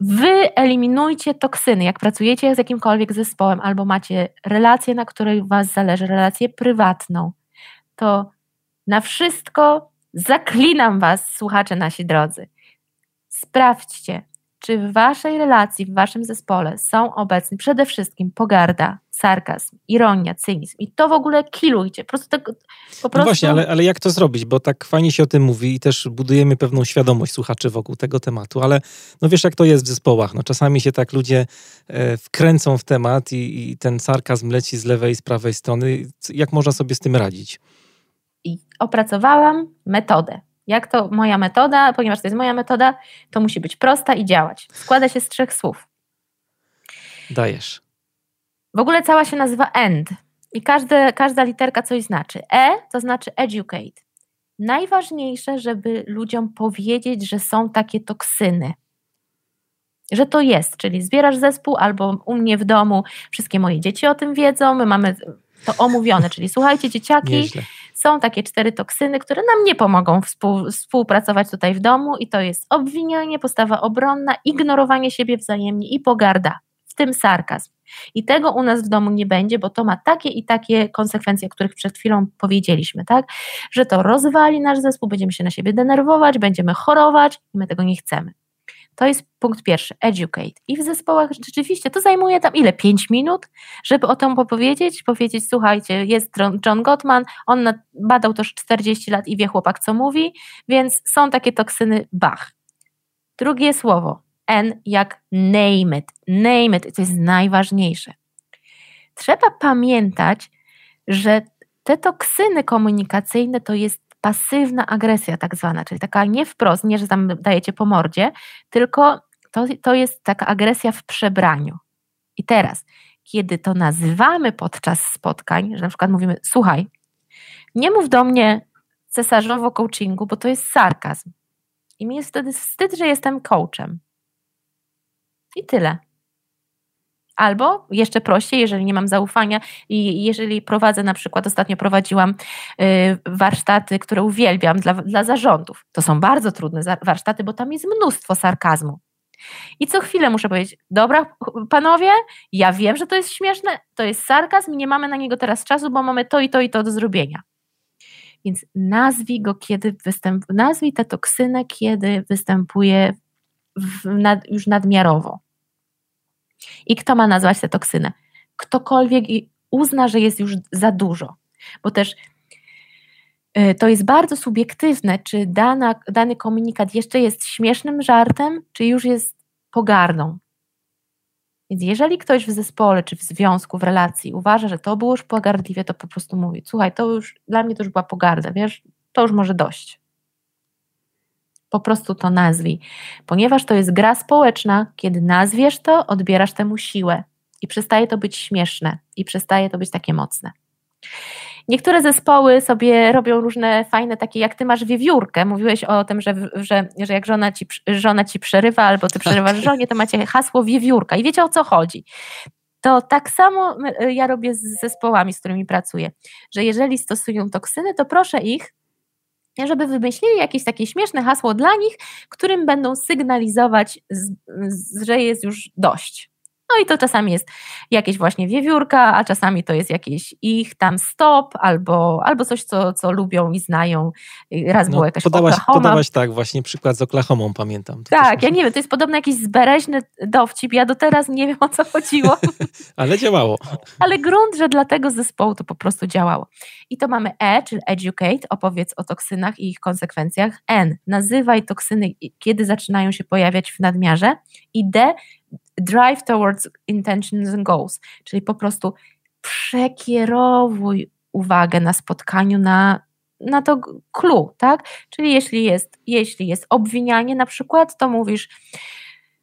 wyeliminujcie toksyny. Jak pracujecie z jakimkolwiek zespołem albo macie relację, na której Was zależy, relację prywatną, to na wszystko zaklinam Was, słuchacze nasi drodzy. Sprawdźcie, czy w waszej relacji, w waszym zespole są obecni przede wszystkim pogarda, sarkazm, ironia, cynizm i to w ogóle kilujcie. Po prostu tak, po no prostu... No właśnie, ale, ale jak to zrobić? Bo tak fajnie się o tym mówi i też budujemy pewną świadomość słuchaczy wokół tego tematu, ale no wiesz jak to jest w zespołach. No czasami się tak ludzie e, wkręcą w temat i, i ten sarkazm leci z lewej i z prawej strony. Jak można sobie z tym radzić? I opracowałam metodę jak to moja metoda, ponieważ to jest moja metoda, to musi być prosta i działać. Składa się z trzech słów. Dajesz. W ogóle cała się nazywa END i każde, każda literka coś znaczy. E to znaczy educate. Najważniejsze, żeby ludziom powiedzieć, że są takie toksyny. Że to jest, czyli zbierasz zespół albo u mnie w domu wszystkie moje dzieci o tym wiedzą, my mamy to omówione, czyli słuchajcie dzieciaki, Nieźle są takie cztery toksyny, które nam nie pomogą współ, współpracować tutaj w domu i to jest obwinianie, postawa obronna, ignorowanie siebie wzajemnie i pogarda, w tym sarkazm. I tego u nas w domu nie będzie, bo to ma takie i takie konsekwencje, o których przed chwilą powiedzieliśmy, tak? Że to rozwali nasz zespół, będziemy się na siebie denerwować, będziemy chorować i my tego nie chcemy. To jest punkt pierwszy, educate. I w zespołach rzeczywiście to zajmuje tam ile? 5 minut, żeby o tym opowiedzieć, powiedzieć, słuchajcie, jest John Gottman, on badał już 40 lat i wie chłopak, co mówi, więc są takie toksyny, bach. Drugie słowo, N jak name it, name it, to jest najważniejsze. Trzeba pamiętać, że te toksyny komunikacyjne to jest pasywna agresja tak zwana, czyli taka nie wprost, nie, że tam dajecie po mordzie, tylko to, to jest taka agresja w przebraniu. I teraz, kiedy to nazywamy podczas spotkań, że na przykład mówimy, słuchaj, nie mów do mnie cesarzowo coachingu, bo to jest sarkazm. I mi jest wtedy wstyd, że jestem coachem. I tyle. Albo jeszcze prościej, jeżeli nie mam zaufania i jeżeli prowadzę, na przykład ostatnio prowadziłam y, warsztaty, które uwielbiam dla, dla zarządów. To są bardzo trudne warsztaty, bo tam jest mnóstwo sarkazmu. I co chwilę muszę powiedzieć, dobra panowie, ja wiem, że to jest śmieszne, to jest sarkazm nie mamy na niego teraz czasu, bo mamy to i to i to do zrobienia. Więc nazwij go, kiedy występuje, nazwij tę toksynę, kiedy występuje nad, już nadmiarowo. I kto ma nazwać tę toksynę? Ktokolwiek uzna, że jest już za dużo. Bo też y, to jest bardzo subiektywne, czy dana, dany komunikat jeszcze jest śmiesznym żartem, czy już jest pogardą. Więc jeżeli ktoś w zespole, czy w związku, w relacji uważa, że to było już pogardliwie, to po prostu mówi, słuchaj, to już, dla mnie to już była pogarda, wiesz, to już może dość po prostu to nazwij, ponieważ to jest gra społeczna, kiedy nazwiesz to, odbierasz temu siłę i przestaje to być śmieszne i przestaje to być takie mocne. Niektóre zespoły sobie robią różne fajne takie, jak ty masz wiewiórkę. Mówiłeś o tym, że, że, że jak żona ci, żona ci przerywa albo ty przerywasz żonie, to macie hasło wiewiórka i wiecie o co chodzi. To tak samo ja robię z zespołami, z którymi pracuję, że jeżeli stosują toksyny, to proszę ich żeby wymyślili jakieś takie śmieszne hasło dla nich, którym będą sygnalizować, że jest już dość. No i to czasami jest jakieś właśnie wiewiórka, a czasami to jest jakieś ich tam stop, albo, albo coś, co, co lubią i znają. Raz no, było jakaś podałaś, Oklahoma. Podałaś tak właśnie przykład z Oklahomą, pamiętam. To tak, ja nie wiem, to jest podobno jakiś zbereźny dowcip, ja do teraz nie wiem o co chodziło. Ale działało. Ale grunt, że dla tego zespołu to po prostu działało. I to mamy E, czyli educate, opowiedz o toksynach i ich konsekwencjach. N, nazywaj toksyny, kiedy zaczynają się pojawiać w nadmiarze. I D, drive towards intentions and goals, czyli po prostu przekierowuj uwagę na spotkaniu na, na to clue, tak? Czyli jeśli jest, jeśli jest obwinianie na przykład, to mówisz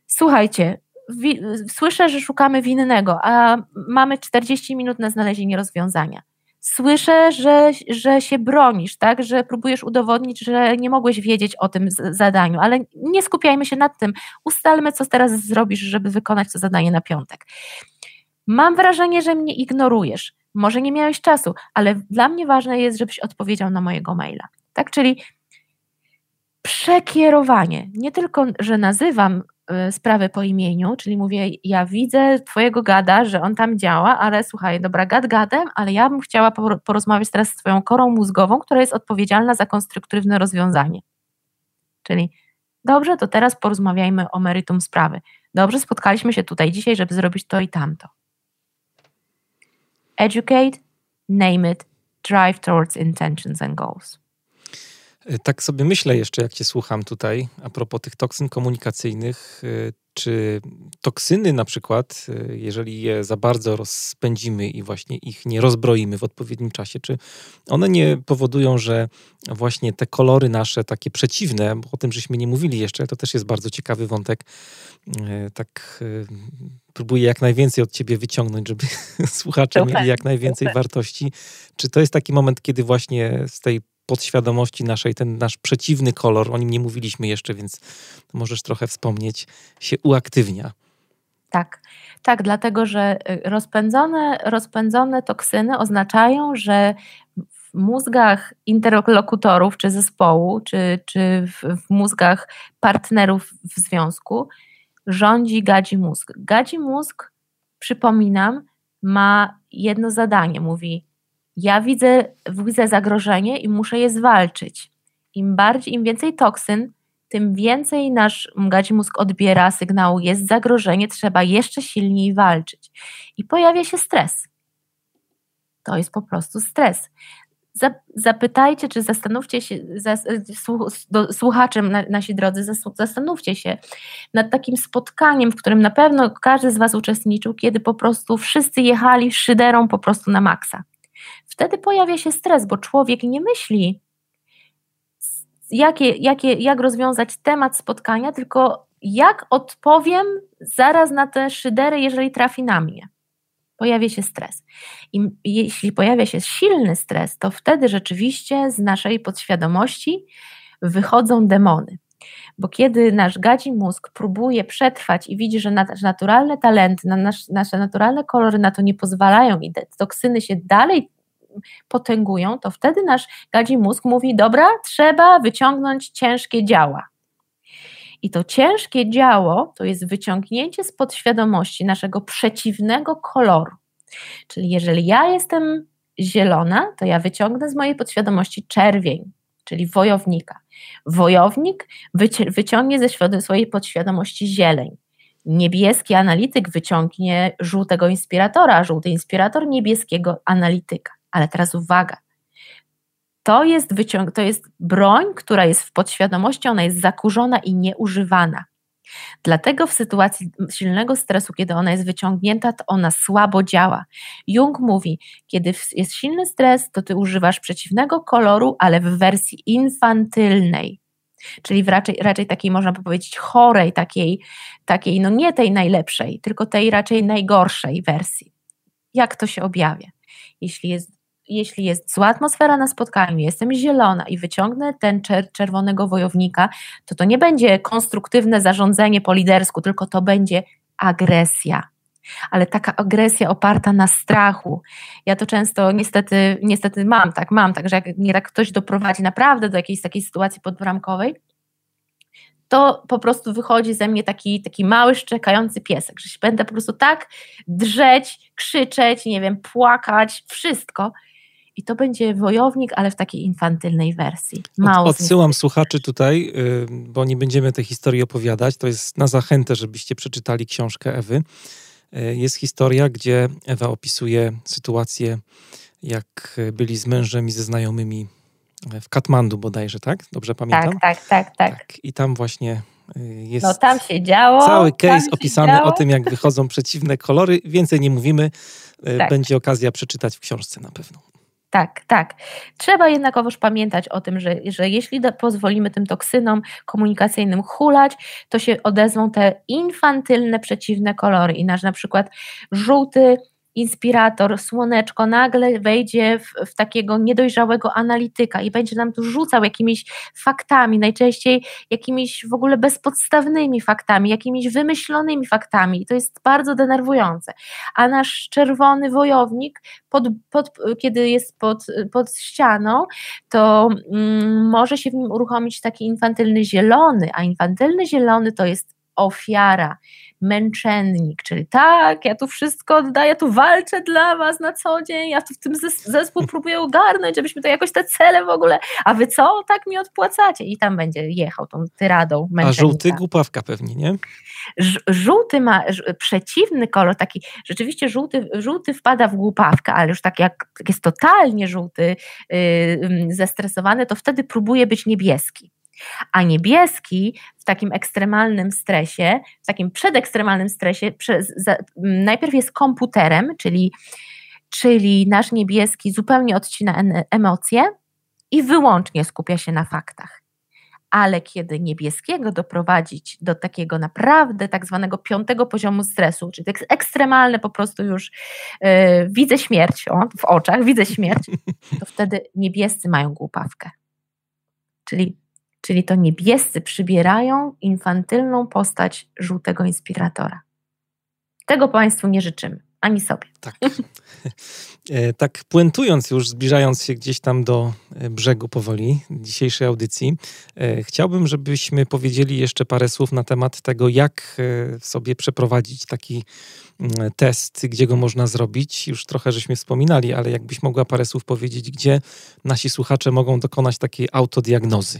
słuchajcie, wi- słyszę, że szukamy winnego, a mamy 40 minut na znalezienie rozwiązania słyszę, że, że się bronisz, tak? że próbujesz udowodnić, że nie mogłeś wiedzieć o tym zadaniu, ale nie skupiajmy się nad tym. Ustalmy, co teraz zrobisz, żeby wykonać to zadanie na piątek. Mam wrażenie, że mnie ignorujesz. może nie miałeś czasu, ale dla mnie ważne jest, żebyś odpowiedział na mojego maila. Tak, czyli przekierowanie. Nie tylko, że nazywam sprawę po imieniu, czyli mówię, ja widzę twojego gada, że on tam działa, ale słuchaj, dobra, gad gadem, ale ja bym chciała porozmawiać teraz z twoją korą mózgową, która jest odpowiedzialna za konstruktywne rozwiązanie. Czyli dobrze, to teraz porozmawiajmy o meritum sprawy. Dobrze, spotkaliśmy się tutaj dzisiaj, żeby zrobić to i tamto. Educate, name it, drive towards intentions and goals. E, tak sobie myślę jeszcze, jak Cię słucham tutaj, a propos tych toksyn komunikacyjnych. E, czy toksyny na przykład, e, jeżeli je za bardzo rozpędzimy i właśnie ich nie rozbroimy w odpowiednim czasie, czy one nie powodują, że właśnie te kolory nasze takie przeciwne, bo o tym żeśmy nie mówili jeszcze, to też jest bardzo ciekawy wątek, tak próbuję jak najwięcej od ciebie wyciągnąć, żeby słuchacze mieli jak najwięcej wartości. Czy to jest taki moment, kiedy właśnie z tej podświadomości naszej, ten nasz przeciwny kolor, o nim nie mówiliśmy jeszcze, więc możesz trochę wspomnieć, się uaktywnia. Tak, tak, dlatego że y, rozpędzone, rozpędzone toksyny oznaczają, że w mózgach interlokutorów czy zespołu, czy, czy w, w mózgach partnerów w związku rządzi gadzi mózg. Gadzi mózg, przypominam, ma jedno zadanie. Mówi: ja widzę, widzę zagrożenie i muszę je zwalczyć. Im bardziej, im więcej toksyn, tym więcej nasz gadzi mózg odbiera sygnału, jest zagrożenie, trzeba jeszcze silniej walczyć. I pojawia się stres. To jest po prostu stres. Zapytajcie, czy zastanówcie się, słuchaczem nasi drodzy, zastanówcie się nad takim spotkaniem, w którym na pewno każdy z Was uczestniczył, kiedy po prostu wszyscy jechali szyderą po prostu na maksa. Wtedy pojawia się stres, bo człowiek nie myśli, jakie, jakie, jak rozwiązać temat spotkania, tylko jak odpowiem zaraz na te szydery, jeżeli trafi na mnie. Pojawia się stres. I jeśli pojawia się silny stres, to wtedy rzeczywiście z naszej podświadomości wychodzą demony. Bo kiedy nasz gadzi mózg próbuje przetrwać i widzi, że nasze naturalne talenty, nasze naturalne kolory na to nie pozwalają i te toksyny się dalej potęgują, to wtedy nasz gadzi mózg mówi: Dobra, trzeba wyciągnąć ciężkie działa. I to ciężkie działo to jest wyciągnięcie z podświadomości naszego przeciwnego koloru. Czyli jeżeli ja jestem zielona, to ja wyciągnę z mojej podświadomości czerwień, czyli wojownika. Wojownik wyciągnie ze swojej podświadomości zieleń. Niebieski analityk wyciągnie żółtego inspiratora, żółty inspirator niebieskiego analityka. Ale teraz uwaga. To jest, wyciąg- to jest broń, która jest w podświadomości, ona jest zakurzona i nieużywana. Dlatego w sytuacji silnego stresu, kiedy ona jest wyciągnięta, to ona słabo działa. Jung mówi, kiedy jest silny stres, to ty używasz przeciwnego koloru, ale w wersji infantylnej. Czyli raczej, raczej takiej, można powiedzieć, chorej, takiej, takiej, no nie tej najlepszej, tylko tej raczej najgorszej wersji. Jak to się objawia? Jeśli jest jeśli jest zła atmosfera na spotkaniu, jestem zielona i wyciągnę ten czer czerwonego wojownika, to to nie będzie konstruktywne zarządzanie po lidersku, tylko to będzie agresja. Ale taka agresja oparta na strachu. Ja to często niestety, niestety mam tak, mam tak, że jak ktoś doprowadzi naprawdę do jakiejś takiej sytuacji podbramkowej, to po prostu wychodzi ze mnie taki, taki mały, szczekający piesek, że się będę po prostu tak drzeć, krzyczeć, nie wiem, płakać, wszystko, i to będzie wojownik, ale w takiej infantylnej wersji. Mało Od, odsyłam słuchaczy tutaj, y, bo nie będziemy tej historii opowiadać. To jest na zachętę, żebyście przeczytali książkę Ewy. Y, jest historia, gdzie Ewa opisuje sytuację, jak byli z mężem i ze znajomymi w Katmandu bodajże, tak? Dobrze pamiętam? Tak, tak, tak, tak. tak. I tam właśnie y, jest no, tam się działo, cały case opisany działo. o tym, jak wychodzą przeciwne kolory. Więcej nie mówimy. Tak. Będzie okazja przeczytać w książce na pewno. Tak, tak. Trzeba jednakowoż pamiętać o tym, że, że jeśli pozwolimy tym toksynom komunikacyjnym hulać, to się odezwą te infantylne, przeciwne kolory. I nasz na przykład żółty inspirator, słoneczko nagle wejdzie w, w takiego niedojrzałego analityka i będzie nam tu rzucał jakimiś faktami, najczęściej jakimiś w ogóle bezpodstawnymi faktami, jakimiś wymyślonymi faktami. I to jest bardzo denerwujące. A nasz czerwony wojownik, pod, pod, kiedy jest pod, pod ścianą, to mm, może się w nim uruchomić taki infantylny zielony, a infantylny zielony to jest ofiara, męczennik, czyli tak, ja tu wszystko oddaję, tu walczę dla was na co dzień, ja tu w tym zespół próbuję ogarnąć, żebyśmy to jakoś te cele w ogóle, a wy co, tak mi odpłacacie i tam będzie jechał tą tyradą męczennika. A żółty głupawka pewnie, nie? Żółty ma przeciwny kolor, taki rzeczywiście żółty, żółty wpada w głupawkę, ale już tak jak jest totalnie żółty, yy, zestresowany, to wtedy próbuje być niebieski. A niebieski w takim ekstremalnym stresie, w takim przedekstremalnym stresie, przez, za, najpierw jest komputerem, czyli, czyli nasz niebieski zupełnie odcina emocje i wyłącznie skupia się na faktach. Ale kiedy niebieskiego doprowadzić do takiego naprawdę tak zwanego piątego poziomu stresu, czyli tak ekstremalne po prostu już yy, widzę śmierć o, w oczach, widzę śmierć, to wtedy niebiescy mają głupawkę. Czyli czyli to niebiescy przybierają infantylną postać żółtego inspiratora. Tego Państwu nie życzymy, ani sobie. Tak. E, tak puentując już, zbliżając się gdzieś tam do e, brzegu powoli dzisiejszej audycji, e, chciałbym, żebyśmy powiedzieli jeszcze parę słów na temat tego, jak sobie przeprowadzić taki mm, test, gdzie go można zrobić. Już trochę żeśmy wspominali, ale jakbyś mogła parę słów powiedzieć, gdzie nasi słuchacze mogą dokonać takiej autodiagnozy.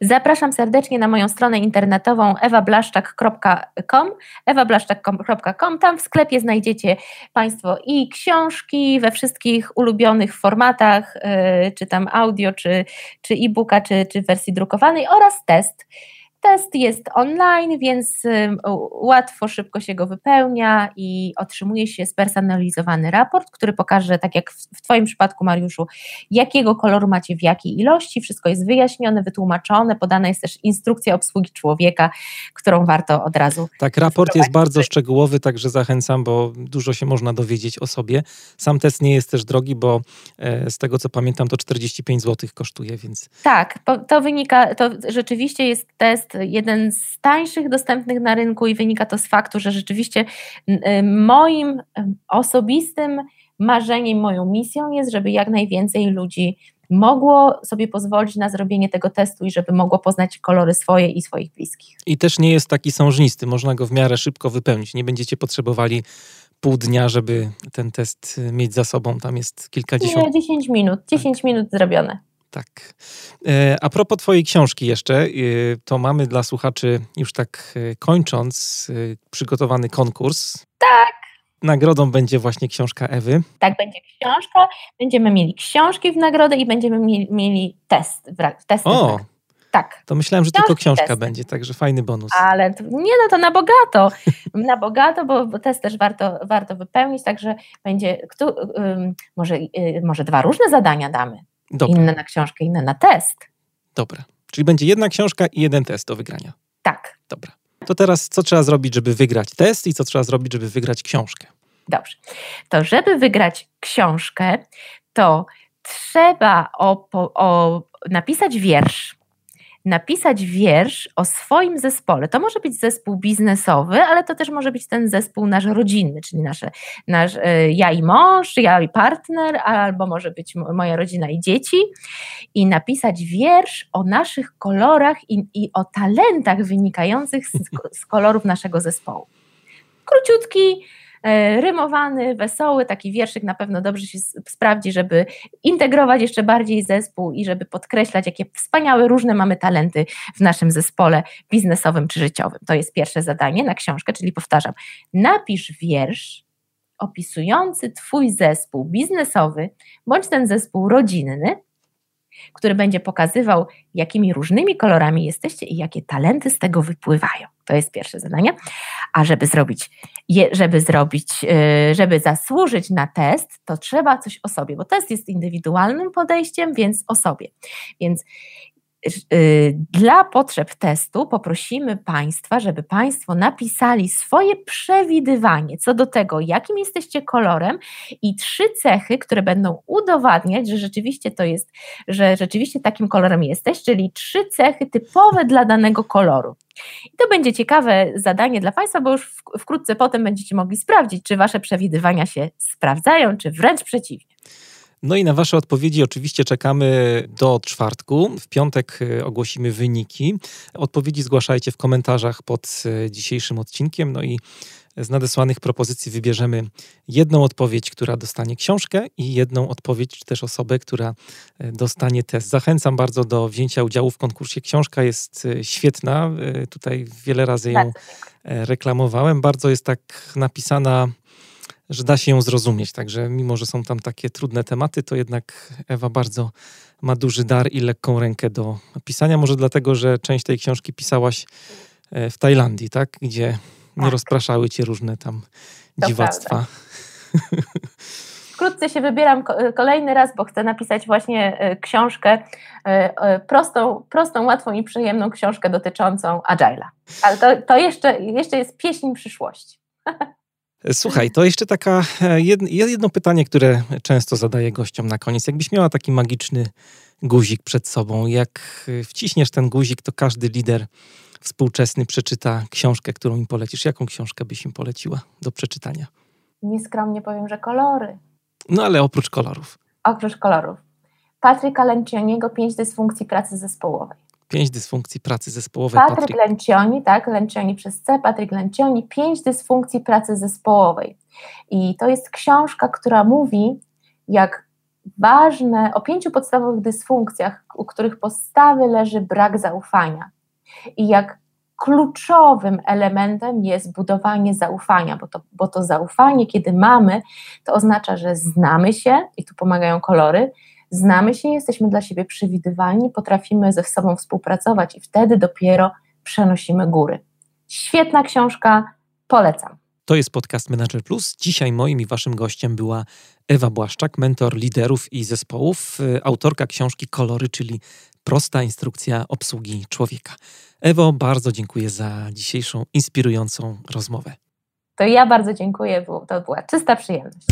Zapraszam serdecznie na moją stronę internetową ewablaszczak.com ewablaszczak.com Tam w sklepie znajdziecie Państwo i książki we wszystkich ulubionych formatach, y, czy tam audio, czy, czy e-booka, czy, czy wersji drukowanej oraz test Test jest online, więc łatwo, szybko się go wypełnia i otrzymuje się spersonalizowany raport, który pokaże, tak jak w Twoim przypadku, Mariuszu, jakiego koloru macie w jakiej ilości. Wszystko jest wyjaśnione, wytłumaczone, podana jest też instrukcja obsługi człowieka, którą warto od razu. Tak, raport jest bardzo szczegółowy, także zachęcam, bo dużo się można dowiedzieć o sobie. Sam test nie jest też drogi, bo e, z tego co pamiętam, to 45 zł kosztuje, więc. Tak, to wynika, to rzeczywiście jest test jeden z tańszych dostępnych na rynku i wynika to z faktu, że rzeczywiście y, moim osobistym marzeniem, moją misją jest, żeby jak najwięcej ludzi mogło sobie pozwolić na zrobienie tego testu i żeby mogło poznać kolory swoje i swoich bliskich. I też nie jest taki sążnisty, można go w miarę szybko wypełnić. Nie będziecie potrzebowali pół dnia, żeby ten test mieć za sobą. Tam jest kilkadziesiąt. Nie, 10 minut. 10 tak. minut zrobione. Tak. E, a propos Twojej książki jeszcze, e, to mamy dla słuchaczy, już tak e, kończąc, przygotowany konkurs. Tak. Nagrodą będzie właśnie książka Ewy. Tak, będzie książka. Będziemy mieli książki w nagrodę i będziemy mieli, mieli test. Testy o, tak. To myślałem, że książki tylko książka testy. będzie, także fajny bonus. Ale to, nie, no to na bogato. na bogato, bo, bo test też warto, warto wypełnić, także będzie, kto, może, y, może dwa różne zadania damy. Dobra. Inne na książkę, inne na test. Dobra. Czyli będzie jedna książka i jeden test do wygrania. Tak. Dobra. To teraz co trzeba zrobić, żeby wygrać test i co trzeba zrobić, żeby wygrać książkę? Dobrze. To żeby wygrać książkę, to trzeba o, o, napisać wiersz napisać wiersz o swoim zespole. To może być zespół biznesowy, ale to też może być ten zespół nasz rodzinny, czyli nasze, nasz, e, ja i mąż, ja i partner, albo może być moja rodzina i dzieci. I napisać wiersz o naszych kolorach i, i o talentach wynikających z, z kolorów naszego zespołu. Króciutki, rymowany, wesoły, taki wierszyk na pewno dobrze się sprawdzi, żeby integrować jeszcze bardziej zespół i żeby podkreślać, jakie wspaniałe, różne mamy talenty w naszym zespole biznesowym czy życiowym. To jest pierwsze zadanie na książkę, czyli powtarzam, napisz wiersz opisujący Twój zespół biznesowy bądź ten zespół rodzinny, który będzie pokazywał, jakimi różnymi kolorami jesteście i jakie talenty z tego wypływają. To jest pierwsze zadanie. A żeby zrobić, żeby zrobić, y, żeby zasłużyć na test, to trzeba coś o sobie, bo test jest indywidualnym podejściem, więc o sobie. Więc dla potrzeb testu poprosimy Państwa, żeby Państwo napisali swoje przewidywanie co do tego, jakim jesteście kolorem i trzy cechy, które będą udowadniać, że rzeczywiście to jest, że rzeczywiście takim kolorem jesteś, czyli trzy cechy typowe dla danego koloru. I to będzie ciekawe zadanie dla Państwa, bo już wkrótce potem będziecie mogli sprawdzić, czy Wasze przewidywania się sprawdzają, czy wręcz przeciwnie. No i na Wasze odpowiedzi oczywiście czekamy do czwartku. W piątek e, ogłosimy wyniki. Odpowiedzi zgłaszajcie w komentarzach pod e, dzisiejszym odcinkiem. No i z nadesłanych propozycji wybierzemy jedną odpowiedź, która dostanie książkę i jedną odpowiedź, czy też osobę, która e, dostanie test. Zachęcam bardzo do wzięcia udziału w konkursie. Książka jest świetna. Tutaj wiele razy ją reklamowałem. Bardzo jest tak napisana że da się ją zrozumieć. Także mimo, że są tam takie trudne tematy, to jednak Ewa bardzo ma duży dar i lekką rękę do pisania. Może dlatego, że część tej książki pisałaś e, w Tajlandii, tak? Gdzie nie tak. rozpraszały cię różne tam to dziwactwa. Wkrótce się wybieram kolejny raz, bo chcę napisać właśnie e, książkę, e, prostą, prostą łatwą i przyjemną książkę dotyczącą Agile'a. Ale to, to jeszcze, jeszcze jest pieśń przyszłości. Słuchaj, to jeszcze taka e, jedno pytanie, które często zadaję gościom na koniec. Jakbyś miała taki magiczny guzik przed sobą, jak wciśniesz ten guzik, to każdy lider współczesny przeczyta książkę, którą im polecisz. Jaką książkę byś im poleciła do przeczytania? Nieskromnie powiem, że kolory. No ale oprócz kolorów. Oprócz kolorów. Patryka Lencioniego Pięć dysfunkcji pracy zespołowej. Pięć dysfunkcji pracy zespołowej. Patryk, Patryk Lencioni, tak, Lencioni przez C, Patryk Lencioni, pięć dysfunkcji pracy zespołowej. I to jest książka, która mówi, jak ważne, o pięciu podstawowych dysfunkcjach, u których podstawy leży brak zaufania. I jak kluczowym elementem jest budowanie zaufania, bo to, bo to zaufanie, kiedy mamy, to oznacza, że znamy się, i tu pomagają kolory, znamy się, jesteśmy dla siebie przewidywalni, potrafimy ze sobą współpracować i wtedy dopiero przenosimy góry. Świetna książka, polecam. To jest podcast Manager Plus. Dzisiaj moim i waszym gościem była Ewa Błaszczak, mentor liderów i zespołów, y, autorka książki Kolory, czyli prosta instrukcja obsługi człowieka. Ewo, bardzo dziękuję za dzisiejszą inspirującą rozmowę. To ja bardzo dziękuję, to była czysta przyjemność.